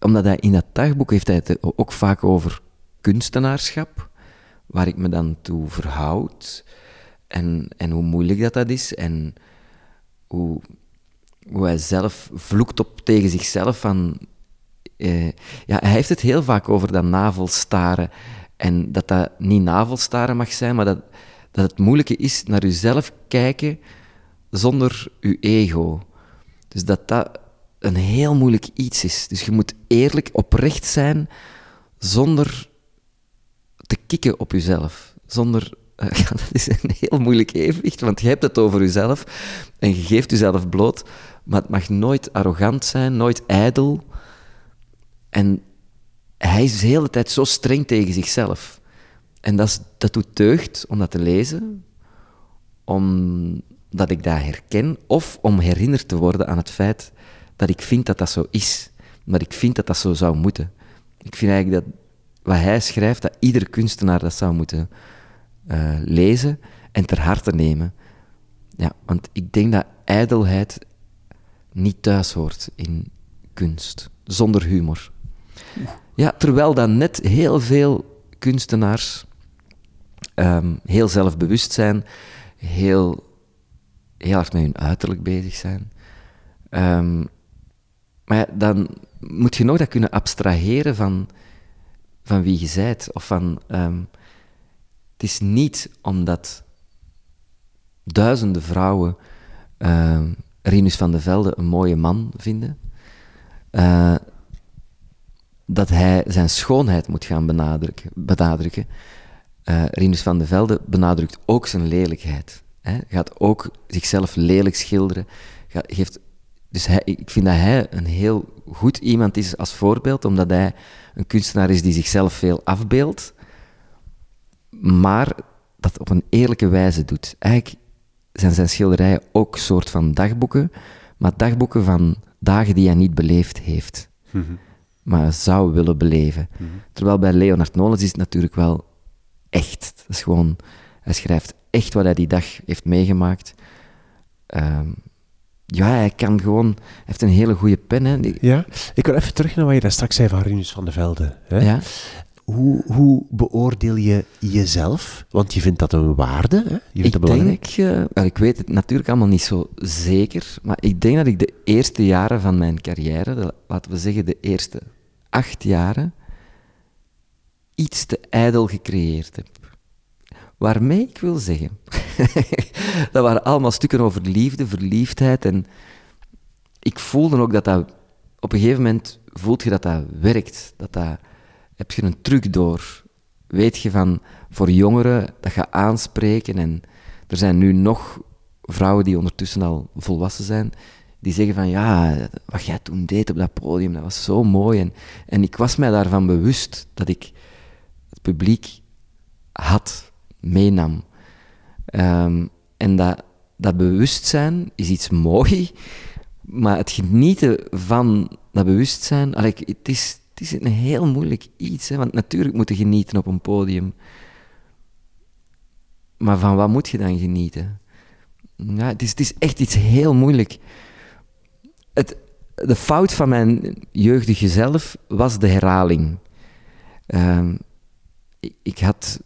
Omdat hij in dat dagboek heeft hij het ook vaak over kunstenaarschap, waar ik me dan toe verhoud. En, en hoe moeilijk dat, dat is. En hoe, hoe hij zelf vloekt op tegen zichzelf van... Eh, ja, hij heeft het heel vaak over dat navelstaren. En dat dat niet navelstaren mag zijn, maar dat, dat het moeilijke is naar jezelf kijken zonder je ego. Dus dat dat een heel moeilijk iets is. Dus je moet eerlijk, oprecht zijn, zonder te kikken op jezelf. Zonder, uh, dat is een heel moeilijk evenwicht, want je hebt het over jezelf en je geeft jezelf bloot, maar het mag nooit arrogant zijn, nooit ijdel. En hij is de hele tijd zo streng tegen zichzelf. En dat, is, dat doet deugd om dat te lezen, omdat ik dat herken, of om herinnerd te worden aan het feit dat ik vind dat dat zo is. Maar ik vind dat dat zo zou moeten. Ik vind eigenlijk dat wat hij schrijft, dat iedere kunstenaar dat zou moeten uh, lezen en ter harte nemen. Ja, want ik denk dat ijdelheid niet thuis hoort in kunst, zonder humor. Ja, terwijl dan net heel veel kunstenaars um, heel zelfbewust zijn, heel, heel hard met hun uiterlijk bezig zijn. Um, maar dan moet je nog dat kunnen abstraheren van, van wie je zijt. Of van, um, het is niet omdat duizenden vrouwen uh, Rinus van de Velde een mooie man vinden, uh, dat hij zijn schoonheid moet gaan benadrukken. benadrukken. Uh, Rinus van de Velde benadrukt ook zijn lelijkheid. Hij gaat ook zichzelf lelijk schilderen, geeft dus hij, ik vind dat hij een heel goed iemand is als voorbeeld, omdat hij een kunstenaar is die zichzelf veel afbeeldt, maar dat op een eerlijke wijze doet. Eigenlijk zijn zijn schilderijen ook soort van dagboeken, maar dagboeken van dagen die hij niet beleefd heeft, mhm. maar zou willen beleven. Mhm. Terwijl bij Leonard Nolens is het natuurlijk wel echt. Dat is gewoon, hij schrijft echt wat hij die dag heeft meegemaakt. Um, ja, hij kan gewoon... Hij heeft een hele goede pen. Hè. Ja, ik wil even terug naar wat je daar straks zei van Rinus van de Velde. Hè? Ja. Hoe, hoe beoordeel je jezelf? Want je vindt dat een waarde, hè? Je vindt ik denk, uh, ik weet het natuurlijk allemaal niet zo zeker, maar ik denk dat ik de eerste jaren van mijn carrière, laten we zeggen de eerste acht jaren, iets te ijdel gecreëerd heb. Waarmee ik wil zeggen, dat waren allemaal stukken over liefde, verliefdheid. En ik voelde ook dat dat, op een gegeven moment voelt je dat dat werkt. Dat dat, heb je een truc door. Weet je van, voor jongeren, dat je aanspreken. En er zijn nu nog vrouwen die ondertussen al volwassen zijn, die zeggen van, ja, wat jij toen deed op dat podium, dat was zo mooi. En, en ik was mij daarvan bewust dat ik het publiek had meenam. Ehm, en dat, dat bewustzijn is iets mooi, maar het genieten van dat bewustzijn, allee, het, is, het is een heel moeilijk iets, hè, want natuurlijk moet je genieten op een podium. Maar van wat moet je dan genieten? Ja, het, is, het is echt iets heel moeilijk. Het, de fout van mijn jeugdige zelf was de herhaling. Ehm, ik, had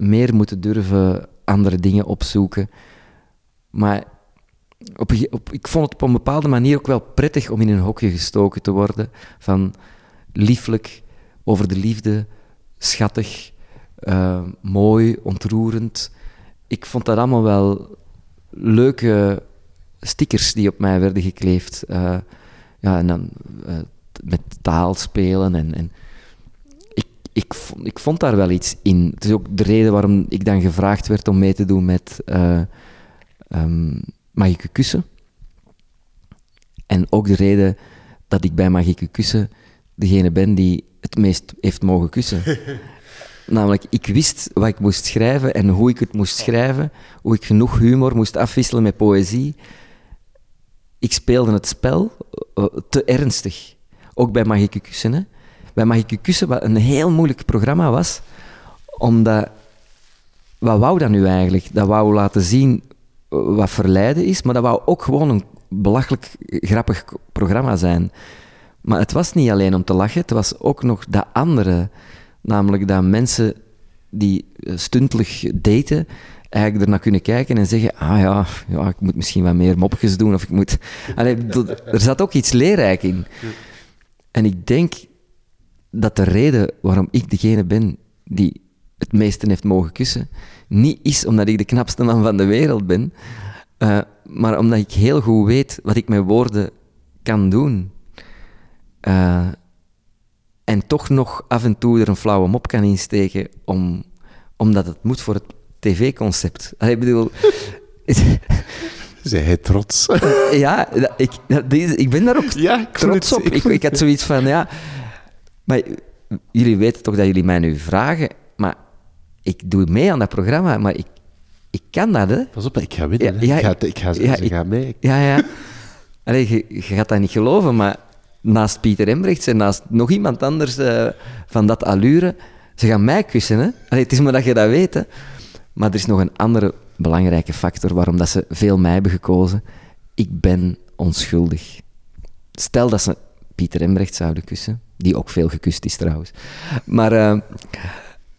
meer moeten durven andere dingen opzoeken. Maar op, ik vond het op een bepaalde manier ook wel prettig om in een hokje gestoken te worden. Van lieflijk, over de liefde, schattig, uh, mooi, ontroerend. Ik vond dat allemaal wel leuke stickers die op mij werden gekleefd. Uh, ja, en dan uh, met taal spelen en, en ik, ik vond daar wel iets in. Het is ook de reden waarom ik dan gevraagd werd om mee te doen met uh, um, Magieke Kussen. En ook de reden dat ik bij Magieke Kussen degene ben die het meest heeft mogen kussen. Namelijk, ik wist wat ik moest schrijven en hoe ik het moest schrijven, hoe ik genoeg humor moest afwisselen met poëzie. Ik speelde het spel uh, te ernstig. Ook bij Magieke Kussen. Hè bij Mag ik je kussen, wat een heel moeilijk programma was, omdat... Wat wou dat nu eigenlijk? Dat wou laten zien wat verleiden is, maar dat wou ook gewoon een belachelijk grappig programma zijn. Maar het was niet alleen om te lachen, het was ook nog dat andere. Namelijk dat mensen die stuntelig daten, eigenlijk ernaar kunnen kijken en zeggen: Ah ja, ja ik moet misschien wat meer mopjes doen. Of ik moet... Allee, er zat ook iets leerrijk in. En ik denk dat de reden waarom ik degene ben die het meeste heeft mogen kussen, niet is omdat ik de knapste man van de wereld ben, uh, maar omdat ik heel goed weet wat ik met woorden kan doen. Uh, en toch nog af en toe er een flauwe mop kan insteken, om, omdat het moet voor het tv-concept. Ik bedoel... Zij hij trots? ja, ik, ik ben daar ook ja, trots op. Ik, ik, had zoiets van, ja, maar jullie weten toch dat jullie mij nu vragen, maar ik doe mee aan dat programma, maar ik, ik kan dat, hè. Pas op, ik ga winnen. Ja, ik ga, ik ga, ja, ik, ga mee. Ja, ja. Allee, je, je, gaat dat niet geloven, maar naast Pieter Embrechts en naast nog iemand anders uh, van dat allure, ze gaan mij kussen, hè. Allee, het is maar dat je dat weet, hè. Maar er is nog een andere belangrijke factor waarom dat ze veel mij hebben gekozen. Ik ben onschuldig. Stel dat ze Pieter Embrecht zouden kussen, die ook veel gekust is trouwens. Maar uh,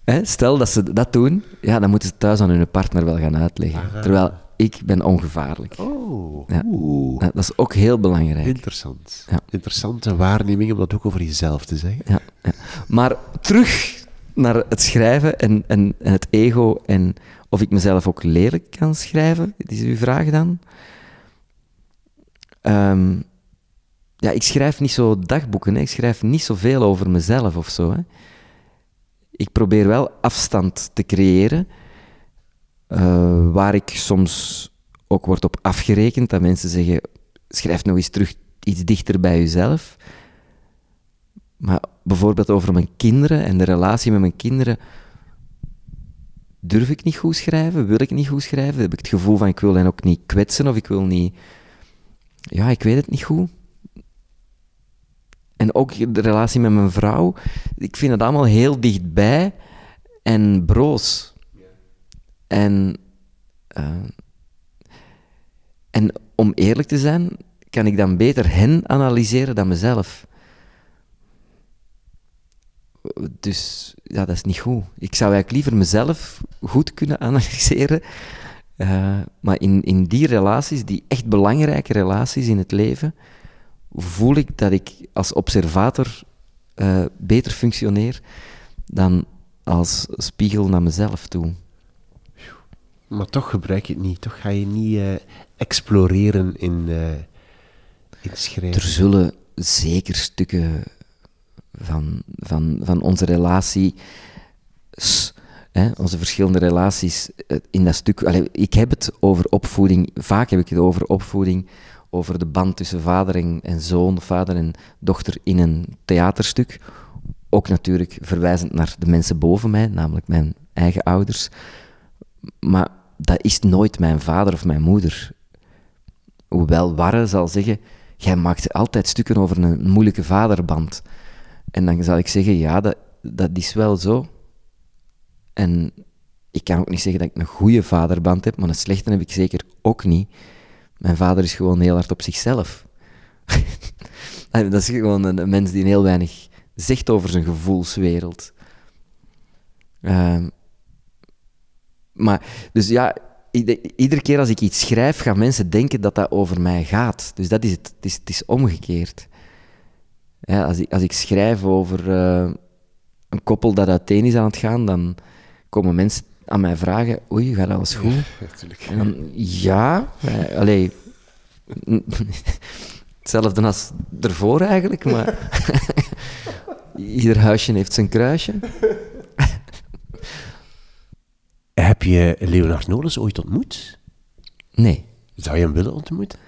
hè, stel dat ze dat doen, ja, dan moeten ze thuis aan hun partner wel gaan uitleggen. Terwijl ik ben ongevaarlijk. Oh, ja. dat is ook heel belangrijk. Interessant. Ja. Interessante waarneming om dat ook over jezelf te zeggen. Ja, Maar terug naar het schrijven en, en, en, het ego en of ik mezelf ook lelijk kan schrijven, is uw vraag dan. Um, ja, ik schrijf niet zo dagboeken, hè. ik schrijf niet zoveel over mezelf of zo. Hè. Ik probeer wel afstand te creëren, uh, waar ik soms ook word op afgerekend, dat mensen zeggen, schrijf nog eens terug iets dichter bij jezelf. Maar bijvoorbeeld over mijn kinderen en de relatie met mijn kinderen durf ik niet goed schrijven, wil ik niet goed schrijven, heb ik het gevoel van ik wil hen ook niet kwetsen of ik wil niet... Ja, ik weet het niet goed. En ook de relatie met mijn vrouw, ik vind het allemaal heel dichtbij en broos. En, uh, en om eerlijk te zijn, kan ik dan beter hen analyseren dan mezelf. Dus ja, dat is niet goed. Ik zou eigenlijk liever mezelf goed kunnen analyseren. Uh, maar in, in die relaties, die echt belangrijke relaties in het leven, voel ik dat ik als observator uh, beter functioneer dan als spiegel naar mezelf toe. Maar toch gebruik je het niet. Toch ga je niet uh, exploreren in, in schrijven. Er zullen zeker stukken van, van, van onze relatie, hè, onze verschillende relaties eh, in dat stuk. Allee, ik heb het over opvoeding, vaak heb ik het over opvoeding, over de band tussen vader en, zoon, vader en dochter in een theaterstuk. Ook natuurlijk verwijzend naar de mensen boven mij, namelijk mijn eigen ouders. Maar dat is nooit mijn vader of mijn moeder. Hoewel Warre zal zeggen, jij maakt altijd stukken over een moeilijke vaderband. En dan zal ik zeggen, ja, dat, dat is wel zo. En ik kan ook niet zeggen dat ik een goede vaderband heb, maar een slechte heb ik zeker ook niet. Mijn vader is gewoon heel hard op zichzelf. dat is gewoon een, mens die heel weinig zegt over zijn gevoelswereld. Uh, maar, dus ja, iedere keer als ik iets schrijf, gaan mensen denken dat dat over mij gaat. Dus dat is het. Het is, het is omgekeerd. Ja, als, ik, als ik schrijf over uh, een koppel dat uiteen is aan het gaan, dan komen mensen aan mij vragen: Oei, gaat alles goed? Ja, en dan, ja, eh, allee, hetzelfde als ervoor eigenlijk, maar ieder huisje heeft zijn kruisje. Heb je Leonard Nolens ooit ontmoet? Nee. Zou je hem willen ontmoeten?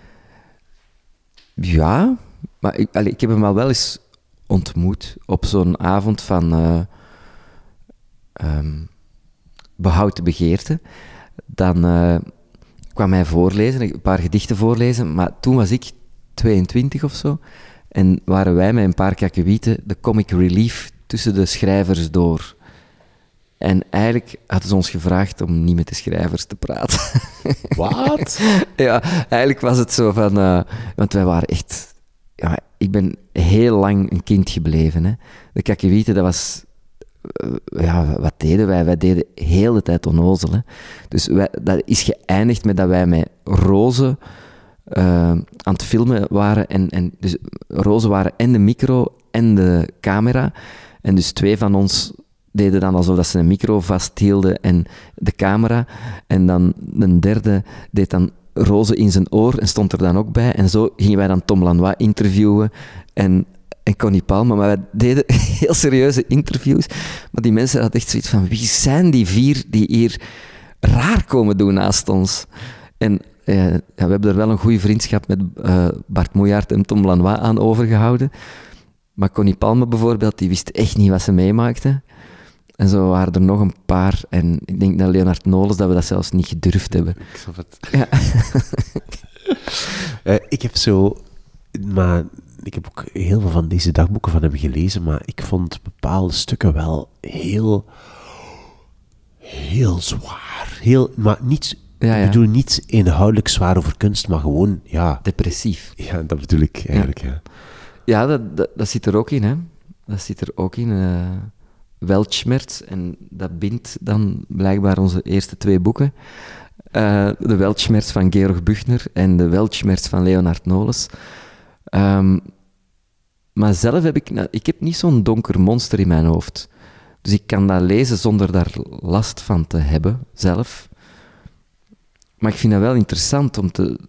Ja, maar ik, ik heb hem al wel eens ontmoet op zo'n avond van uh, um, behoud begeerte. Dan uh, kwam hij voorlezen, een paar gedichten voorlezen, maar toen was ik 22 of zo. En waren wij met een paar kakkewieten de comic relief tussen de schrijvers door. En eigenlijk hadden ze ons gevraagd om niet met de schrijvers te praten. Wat? ja, eigenlijk was het zo van... Uh, want wij waren echt ja, ik ben heel lang een kind gebleven. Hè. De kakkewieten, dat was... Eh, ja, wat deden wij? Wij deden de tijd onnozel. Hè. Dus wij, dat is geëindigd met dat wij met rozen uh, aan het filmen waren. En, en dus rozen waren en de micro en de camera. En dus twee van ons deden dan alsof dat ze een micro vasthielden en de camera. En dan een derde deed dan roze in zijn oor en stond er dan ook bij. En zo gingen wij dan Tom Lanois interviewen en, en Connie Palme. Maar wij deden heel serieuze interviews. Maar die mensen hadden echt zoiets van, wie zijn die vier die hier raar komen doen naast ons? En uh, ja, we hebben er wel een goede vriendschap met uh, Bart Moejaert en Tom Lanois aan overgehouden. Maar Connie Palme bijvoorbeeld, die wist echt niet wat ze meemaakte. En zo waren er nog een paar. En ik denk dat Leonard Nolens dat we dat zelfs niet gedurfd hebben. Ik snap het. Ja. uh, ik heb zo... Maar ik heb ook heel veel van deze dagboeken van hem gelezen, maar ik vond bepaalde stukken wel heel... Heel zwaar. Heel, maar niet... Ja, ja. Ik bedoel niet inhoudelijk zwaar over kunst, maar gewoon, ja... Depressief. Ja, dat bedoel ik eigenlijk, ja. Ja, dat, dat, dat, zit er ook in, hè. Dat zit er ook in. Uh Weltschmerz. En dat bindt dan blijkbaar onze eerste twee boeken. Uh, de Weltschmerz van Georg Buchner en de Weltschmerz van Leonard Nolens. Um, maar zelf heb ik... Ik heb niet zo'n donker monster in mijn hoofd. Dus ik kan dat lezen zonder daar last van te hebben, zelf. Maar ik vind dat wel interessant om te...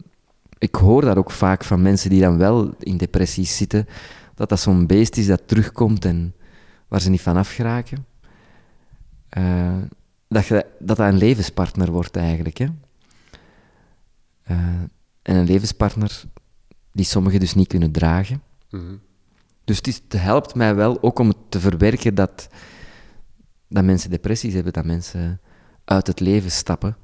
Ik hoor dat ook vaak van mensen die dan wel in depressies zitten, dat dat zo'n beest is dat terugkomt en waar ze niet van afgeraken. Uh, dat, je, dat dat een levenspartner wordt eigenlijk. Hè? Uh, en een levenspartner, die sommigen dus niet kunnen dragen. Mhm. Dus het, is, het helpt mij wel ook om te verwerken dat, dat mensen depressies hebben, dat mensen uit het leven stappen.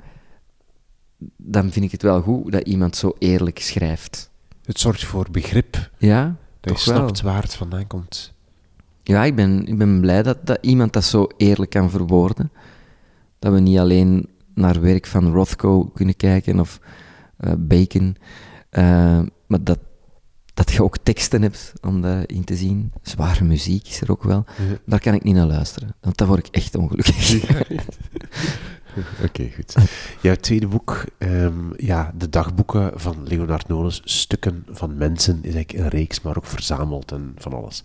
Dan vind ik het wel goed dat iemand zo eerlijk schrijft. Het zorgt voor begrip. Ja, Dat je wel. snapt waar het vandaan komt. Ja, ik ben, ik ben blij dat, dat iemand dat zo eerlijk kan verwoorden. Dat we niet alleen naar werk van Rothko kunnen kijken of eh, Bacon, eh, maar dat, dat je ook teksten hebt om daarin te zien. Zware muziek is er ook wel. Ja. Daar kan ik niet naar luisteren, want dan word ik echt ongelukkig. Oké, goed. Jouw tweede boek, ehm, ja, de dagboeken van Leonard Nolens, Stukken van Mensen, is eigenlijk een reeks, maar ook verzameld en van alles.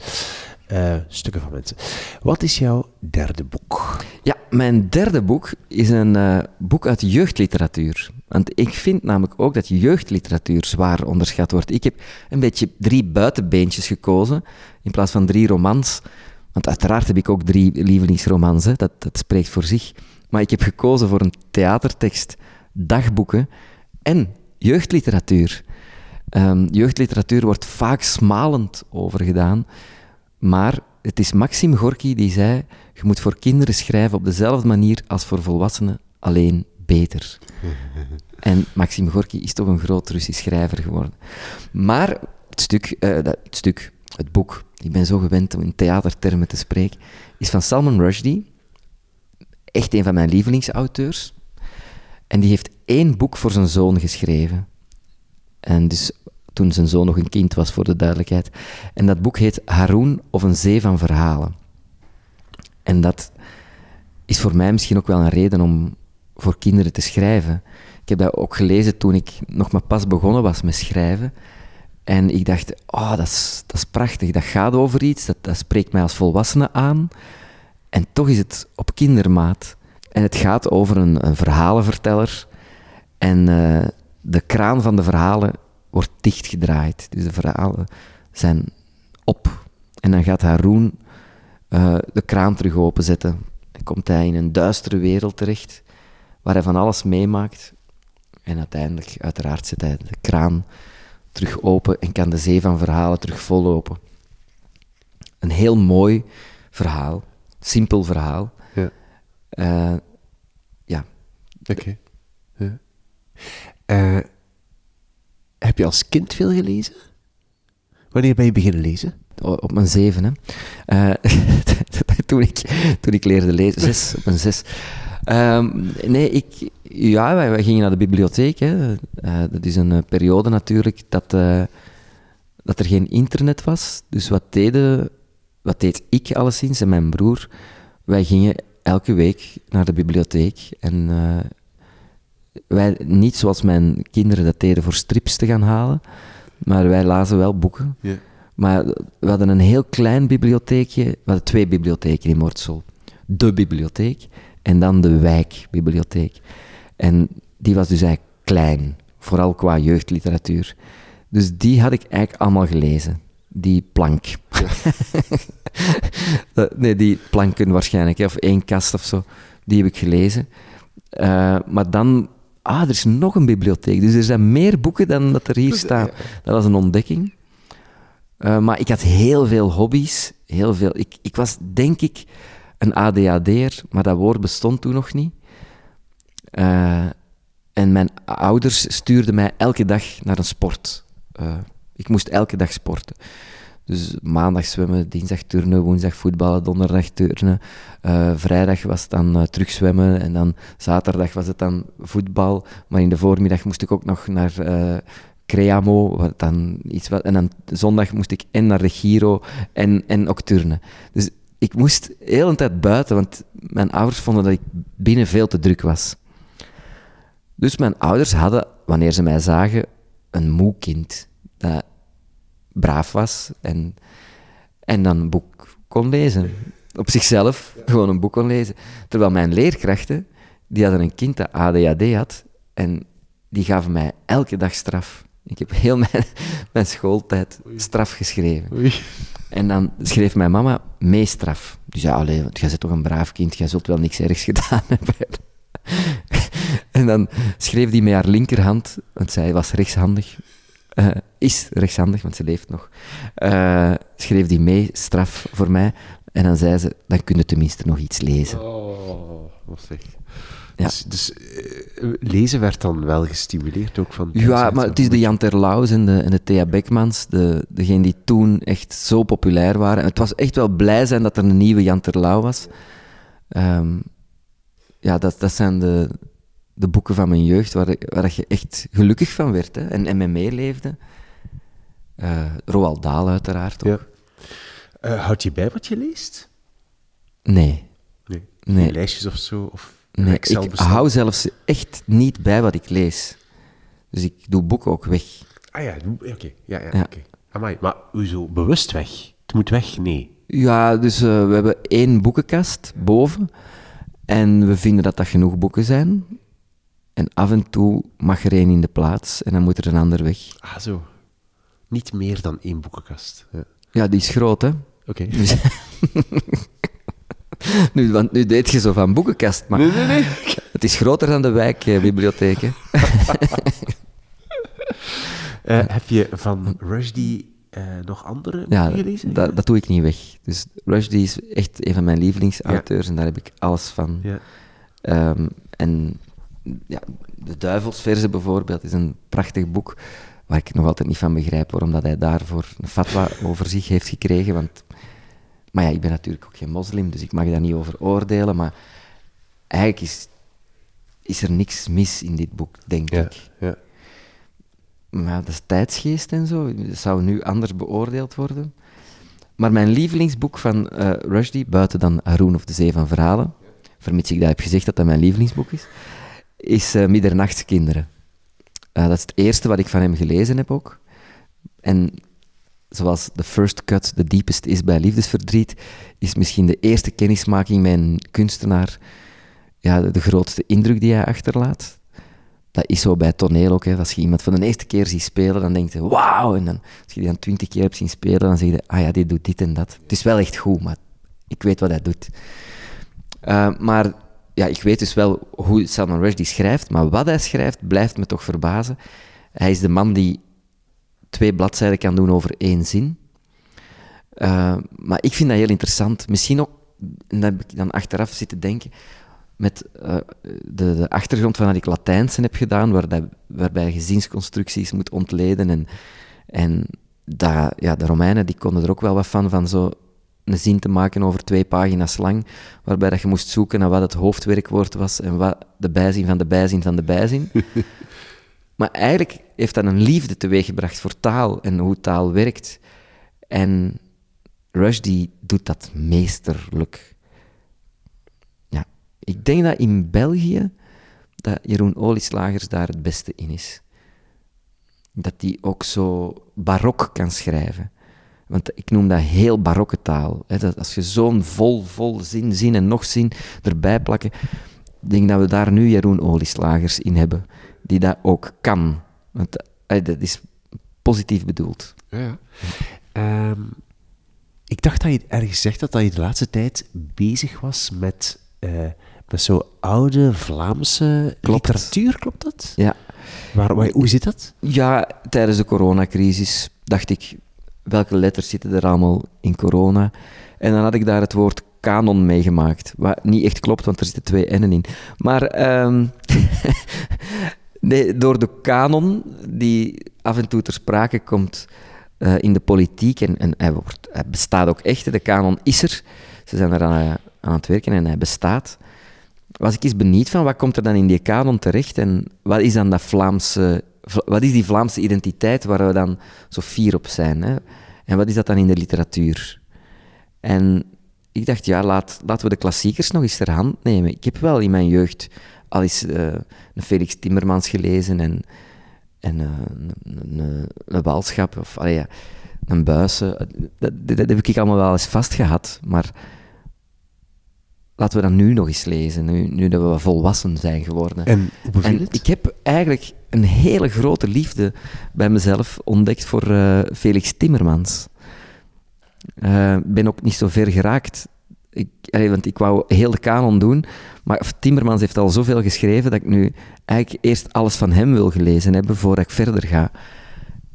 Eh, stukken van mensen. Wat is jouw derde boek? Ja, mijn derde boek is een eh, boek uit jeugdliteratuur. Want ik vind namelijk ook dat jeugdliteratuur zwaar onderschat wordt. Ik heb een beetje drie buitenbeentjes gekozen in plaats van drie romans. Want uiteraard heb ik ook drie lievelingsromans, hè. Dat, dat spreekt voor zich. Maar ik heb gekozen voor een theatertekst, dagboeken en jeugdliteratuur. Ehm, jeugdliteratuur wordt vaak smalend over gedaan. Maar het is Maxim Gorky die zei: Je moet voor kinderen schrijven op dezelfde manier als voor volwassenen, alleen beter. En Maxim Gorky is toch een groot Russisch schrijver geworden. Maar het stuk, eh, dat- het stuk, het boek, ik ben zo gewend om in theatertermen te spreken, is van Salman Rushdie. Echt een van mijn lievelingsauteurs. En die heeft één boek voor zijn zoon geschreven. En dus toen zijn zoon nog een kind was, voor de duidelijkheid. En dat boek heet Haroon of een zee van verhalen. En dat is voor mij misschien ook wel een reden om voor kinderen te schrijven. Ik heb dat ook gelezen toen ik nog maar pas begonnen was met schrijven. En ik dacht, oh, dat is, dat is prachtig. Dat gaat over iets, dat, dat spreekt mij als volwassene aan. En toch is het op kindermaat. En het gaat over een, verhalenverteller. En eh, de kraan van de verhalen wordt dichtgedraaid. Dus de verhalen zijn op. En dan gaat Haroon eh, de kraan terug openzetten. Dan komt hij in een duistere wereld terecht, waar hij van alles meemaakt. En uiteindelijk, uiteraard, zet hij de kraan terug open en kan de zee van verhalen terug vollopen. Een heel mooi verhaal, simpel verhaal. Ja. Eh, ja, Oké. Ja. Eh, heb je als kind veel gelezen? Wanneer ben je beginnen lezen? Op mijn zeven, hè. Eh, toen, ik, toen ik leerde lezen, zes, op mijn zes. Ehm, nee, ik, ja, wij, wij gingen naar de bibliotheek. Hè. Dat is een periode natuurlijk dat, dat er geen internet was. Dus wat, deden, wat deed ik alleszins en mijn broer? Wij gingen elke week naar de bibliotheek. En eh, wij, niet zoals mijn kinderen dat deden voor strips te gaan halen, maar wij lazen wel boeken. Ja. Maar we hadden een heel klein bibliotheekje. We hadden twee bibliotheken in Mortsel. De bibliotheek en dan de wijkbibliotheek. En die was dus eigenlijk klein, vooral qua jeugdliteratuur. Dus die had ik eigenlijk allemaal gelezen. Die plank. Eh, nee, die planken waarschijnlijk, hè, of één kast of zo. Die heb ik gelezen. Eh, maar dan... Ah, er is nog een bibliotheek. Dus er zijn meer boeken dan dat er hier staan. Dat was een ontdekking. Eh, maar ik had heel veel hobby's. Heel veel. Ik, ik was, denk ik, een ADHD'er, maar dat woord bestond toen nog niet. Eh, en mijn ouders stuurden mij elke dag naar een sport. Eh, ik moest elke dag sporten. Dus maandag zwemmen, dinsdag turnen, woensdag voetballen, donderdag turnen. Eh, vrijdag was het dan eh, terug zwemmen en dan zaterdag was het dan voetbal. Maar in de voormiddag moest ik ook nog naar eh, Creamo, wat dan iets wat, en dan zondag moest ik en naar de Giro en, en ook turnen. Dus ik moest de hele tijd buiten, want mijn ouders vonden dat ik binnen veel te druk was. Dus mijn ouders hadden, wanneer ze mij zagen, een moe kind dat braaf was en, en dan een boek kon lezen. Op zichzelf gewoon een boek kon lezen. Terwijl mijn leerkrachten, die hadden een kind dat ADHD had en die gaven mij elke dag straf. Ik heb heel mijn, mijn schooltijd straf geschreven. Oei. En dan schreef mijn mama meestraf. Die zei, allee, want jij bent toch een braaf kind, jij zult wel niks ergs gedaan hebben. en dan schreef die met haar linkerhand, want zij was rechtshandig, uh, is rechtshandig, want ze leeft nog, uh, schreef die mee, straf voor mij. En dan zei ze, dan kun je tenminste nog iets lezen. Oh, wat zeg. Ja. Dus, dus uh, lezen werd dan wel gestimuleerd ook van... Ja, maar het is de Jan Terlouws en de, en de Thea Beckmans, de, degene die toen echt zo populair waren. En het was echt wel blij zijn dat er een nieuwe Jan Terlouw was. Um, ja, dat, dat zijn de, de boeken van mijn jeugd waar, waar je echt gelukkig van werd hè, en, en mee meeleefde. Uh, Roald Dahl uiteraard ook. Ja. Uh, houd je bij wat je leest? Nee. Nee? nee. Lijstjes of zo? Of nee, ik hou zelfs echt niet bij wat ik lees. Dus ik doe boeken ook weg. Ah ja, oké. Ja, ja, ja. Okay. Maar hoezo? Bewust weg? Het moet weg? Nee. Ja, dus uh, we hebben één boekenkast boven. En we vinden dat dat genoeg boeken zijn. En af en toe mag er één in de plaats en dan moet er een ander weg. Ah, zo. Niet meer dan één boekenkast. Ja, ja die is groot, hè? Oké. Dus... nu, want nu deed je zo van boekenkast, maar... Nee, nee, nee. Het is groter dan de wijkbibliotheek, uh, heb je van Rushdie uh, nog andere ja, gelezen? Dat, dat doe ik niet weg. Dus Rushdie is echt een van mijn lievelingsauteurs en daar heb ik alles van. Ja. Um, en ja, De Duivelsverse bijvoorbeeld is een prachtig boek waar ik nog altijd niet van begrijp waarom dat hij daarvoor een fatwa over zich heeft gekregen. Want, maar ja, ik ben natuurlijk ook geen moslim, dus ik mag daar niet over oordelen. Maar eigenlijk is, is er niks mis in dit boek, denk ja, ik. Ja. Maar dat is tijdsgeest en zo. Dat zou nu anders beoordeeld worden. Maar mijn lievelingsboek van uh, Rushdie, buiten dan Haroon of de Zee van Verhalen, vermits ik dat heb gezegd dat dat mijn lievelingsboek is, is uh, Middernachtskinderen. Uh, dat is het eerste wat ik van hem gelezen heb ook. En zoals The First Cut the Deepest is bij liefdesverdriet, is misschien de eerste kennismaking met een kunstenaar ja, de grootste indruk die hij achterlaat. Dat is zo bij toneel ook. Hè. Als je iemand voor de eerste keer ziet spelen, dan denk je wauw. En dan, als je die dan twintig keer hebt zien spelen, dan zeg je, ah ja, dit doet dit en dat. Het is wel echt goed, maar ik weet wat hij doet. Uh, maar ja, ik weet dus wel hoe Salman Rushdie schrijft, maar wat hij schrijft blijft me toch verbazen. Hij is de man die twee bladzijden kan doen over één zin. Uh, maar ik vind dat heel interessant. Misschien ook, en dat heb ik dan achteraf zitten denken, met uh, de, de, achtergrond van dat ik Latijnse heb gedaan, waar dat, waarbij gezinsconstructies moet ontleden. En, en dat, ja, de Romeinen die konden er ook wel wat van, van zo een zin te maken over twee pagina's lang, waarbij dat je moest zoeken naar wat het hoofdwerkwoord was en wat de bijzin van de bijzin van de bijzin. maar eigenlijk heeft dat een liefde teweeggebracht voor taal en hoe taal werkt. En Rushdie doet dat meesterlijk. Ja, ik denk dat in België dat Jeroen Olieslagers daar het beste in is. Dat hij ook zo barok kan schrijven. Want ik noem dat heel barokke taal. Dat als je zo'n vol, vol zin, zin en nog zin erbij plakken. Ik denk dat we daar nu Jeroen Olieslagers in hebben, die dat ook kan. Want eh, dat is positief bedoeld. Ja. Um, ik dacht dat je ergens zegt dat, dat je de laatste tijd bezig was met, uh, met zo'n oude Vlaamse klopt. literatuur, klopt dat? Ja. Waar, waar, hoe zit dat? Ja, tijdens de coronacrisis dacht ik, welke letters zitten er allemaal in corona. En dan had ik daar het woord kanon meegemaakt. Wat niet echt klopt, want er zitten twee N'en in. Maar nee, door de kanon, die af en toe ter sprake komt uh, in de politiek, en, en hij, wordt, bestaat ook echt, de kanon is er. Ze zijn er aan, eh, aan het werken en hij bestaat. Was ik eens benieuwd van, wat komt er dan in die kanon terecht en wat is dan dat Vlaamse wat is die Vlaamse identiteit waar we dan zo fier op zijn? Hè? En wat is dat dan in de literatuur? En ik dacht, ja, laat, laten we de klassiekers nog eens ter hand nemen. Ik heb wel in mijn jeugd al eens uh, een Felix Timmermans gelezen en, en uh, een, een, een, Walschap of allee, ja, een Buissen. Dat, dat, dat, heb ik allemaal wel eens vastgehad, maar laten we dat nu nog eens lezen, nu, nu dat we volwassen zijn geworden. En hoe en? Ik heb eigenlijk een hele grote liefde bij mezelf ontdekt voor uh, Felix Timmermans. Ik uh, ben ook niet zo ver geraakt. Ik, want ik wou heel de kanon doen, maar Timmermans heeft al zoveel geschreven dat ik nu eigenlijk eerst alles van hem wil gelezen hebben voordat ik verder ga.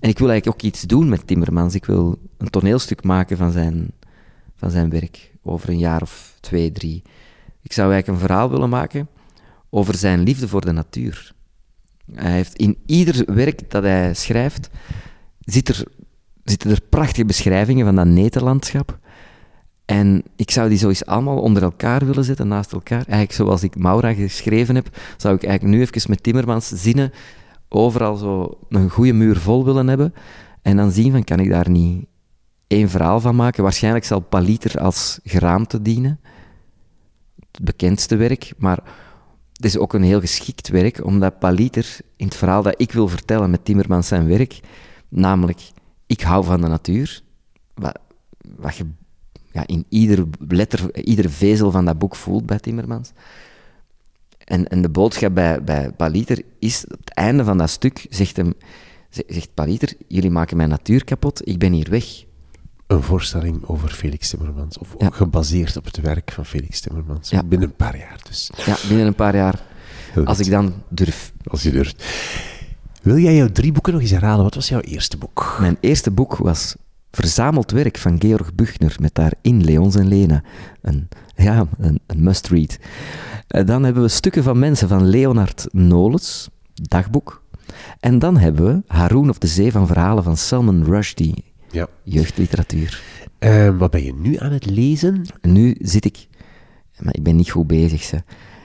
En ik wil eigenlijk ook iets doen met Timmermans. Ik wil een toneelstuk maken van zijn, van zijn werk over een jaar of twee, drie. Ik zou eigenlijk een verhaal willen maken over zijn liefde voor de natuur. Hij heeft in ieder werk dat hij schrijft, zit er, zitten er prachtige beschrijvingen van dat netenlandschap. En ik zou die zo eens allemaal onder elkaar willen zetten, naast elkaar. Eigenlijk zoals ik Maura geschreven heb, zou ik eigenlijk nu even met Timmermans zinnen overal zo een goede muur vol willen hebben. En dan zien van, kan ik daar niet één verhaal van maken? Waarschijnlijk zal Paliter als geraamte dienen. Het bekendste werk, maar het is ook een heel geschikt werk, omdat Paliter in het verhaal dat ik wil vertellen met Timmermans zijn werk, namelijk, ik hou van de natuur, wat, wat je ja, in ieder letter, ieder vezel van dat boek voelt bij Timmermans. En, en de boodschap bij, bij Paliter is, het einde van dat stuk zegt, hem, zegt Paliter, jullie maken mijn natuur kapot, ik ben hier weg. Een voorstelling over Felix Timmermans, of gebaseerd op het werk van Felix Timmermans. Ja. Binnen een paar jaar dus. Ja, binnen een paar jaar. als ik dan durf. Als je durft. Wil jij jouw drie boeken nog eens herhalen? Wat was jouw eerste boek? Mijn eerste boek was Verzameld werk van Georg Buchner, met daarin Leons en Lena. Een, ja, een, een must-read. Eh, dan hebben we Stukken van Mensen van Leonard Nolens, dagboek. En dan hebben we Haroon of de Zee van Verhalen van Salman Rushdie, ja. jeugdliteratuur. Uh, wat ben je nu aan het lezen? Nu zit ik... Maar ik ben niet goed bezig, ze.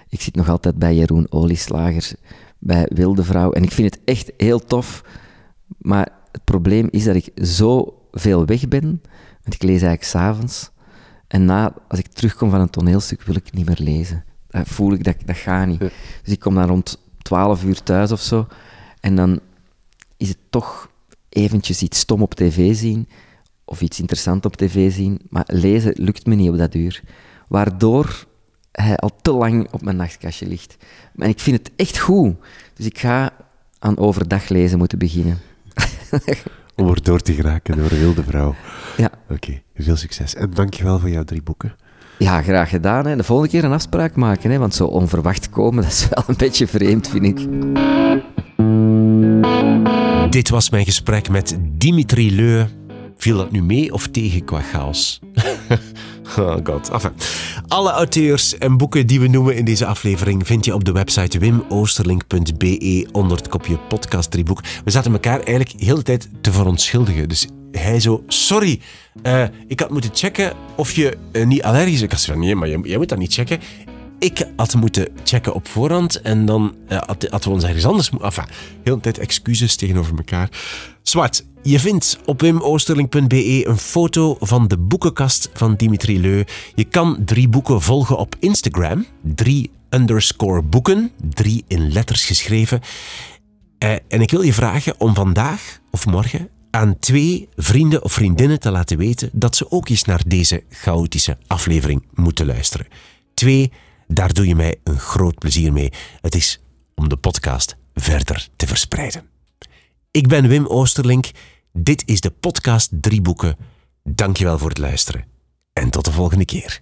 Ik zit nog altijd bij Jeroen Olieslagers, bij Wilde Vrouw. En ik vind het echt heel tof. Maar het probleem is dat ik zo veel weg ben, want ik lees eigenlijk s'avonds. En na, als ik terugkom van een toneelstuk, wil ik niet meer lezen. Dat voel ik, dat, dat gaat niet. Dus ik kom dan rond 12 uur thuis of zo. En dan is het toch eventjes iets stom op tv zien, of iets interessants op tv zien. Maar lezen lukt me niet op dat uur. Waardoor hij al te lang op mijn nachtkastje ligt. Maar ik vind het echt goed. Dus ik ga aan overdag lezen moeten beginnen. om er door te geraken door een wilde vrouw. Ja. Oké, veel succes. En dankjewel voor jouw drie boeken. Ja, graag gedaan. Hè. De volgende keer een afspraak maken, hè, want zo onverwacht komen, dat is wel een beetje vreemd, vind ik. Dit was mijn gesprek met Dimitri Leu. Viel dat nu mee of tegen qua chaos? Oh god. Alle auteurs en boeken die we noemen in deze aflevering vind je op de website wimoosterlink.be onder het kopje podcast drieboek. We zaten elkaar eigenlijk de hele tijd te verontschuldigen. Dus hij zo, sorry, uh, ik had moeten checken of je uh, niet allergisch is. Ik had van, nee, maar jij, moet dat niet checken. Ik had moeten checken op voorhand en dan uh, hadden we ons ergens anders moeten... Enfin, heel de tijd excuses tegenover elkaar. Zwart, je vindt op wimoosterling.be een foto van de boekenkast van Dimitri Leu. Je kan drie boeken volgen op Instagram. Drie underscore boeken. Drie in letters geschreven. Eh, en ik wil je vragen om vandaag of morgen aan twee vrienden of vriendinnen te laten weten dat ze ook eens naar deze chaotische aflevering moeten luisteren. Twee, daar doe je mij een groot plezier mee. Het is om de podcast verder te verspreiden. Ik ben Wim Oosterlink. Dit is de podcast Drie Boeken. Dankjewel voor het luisteren. En tot de volgende keer.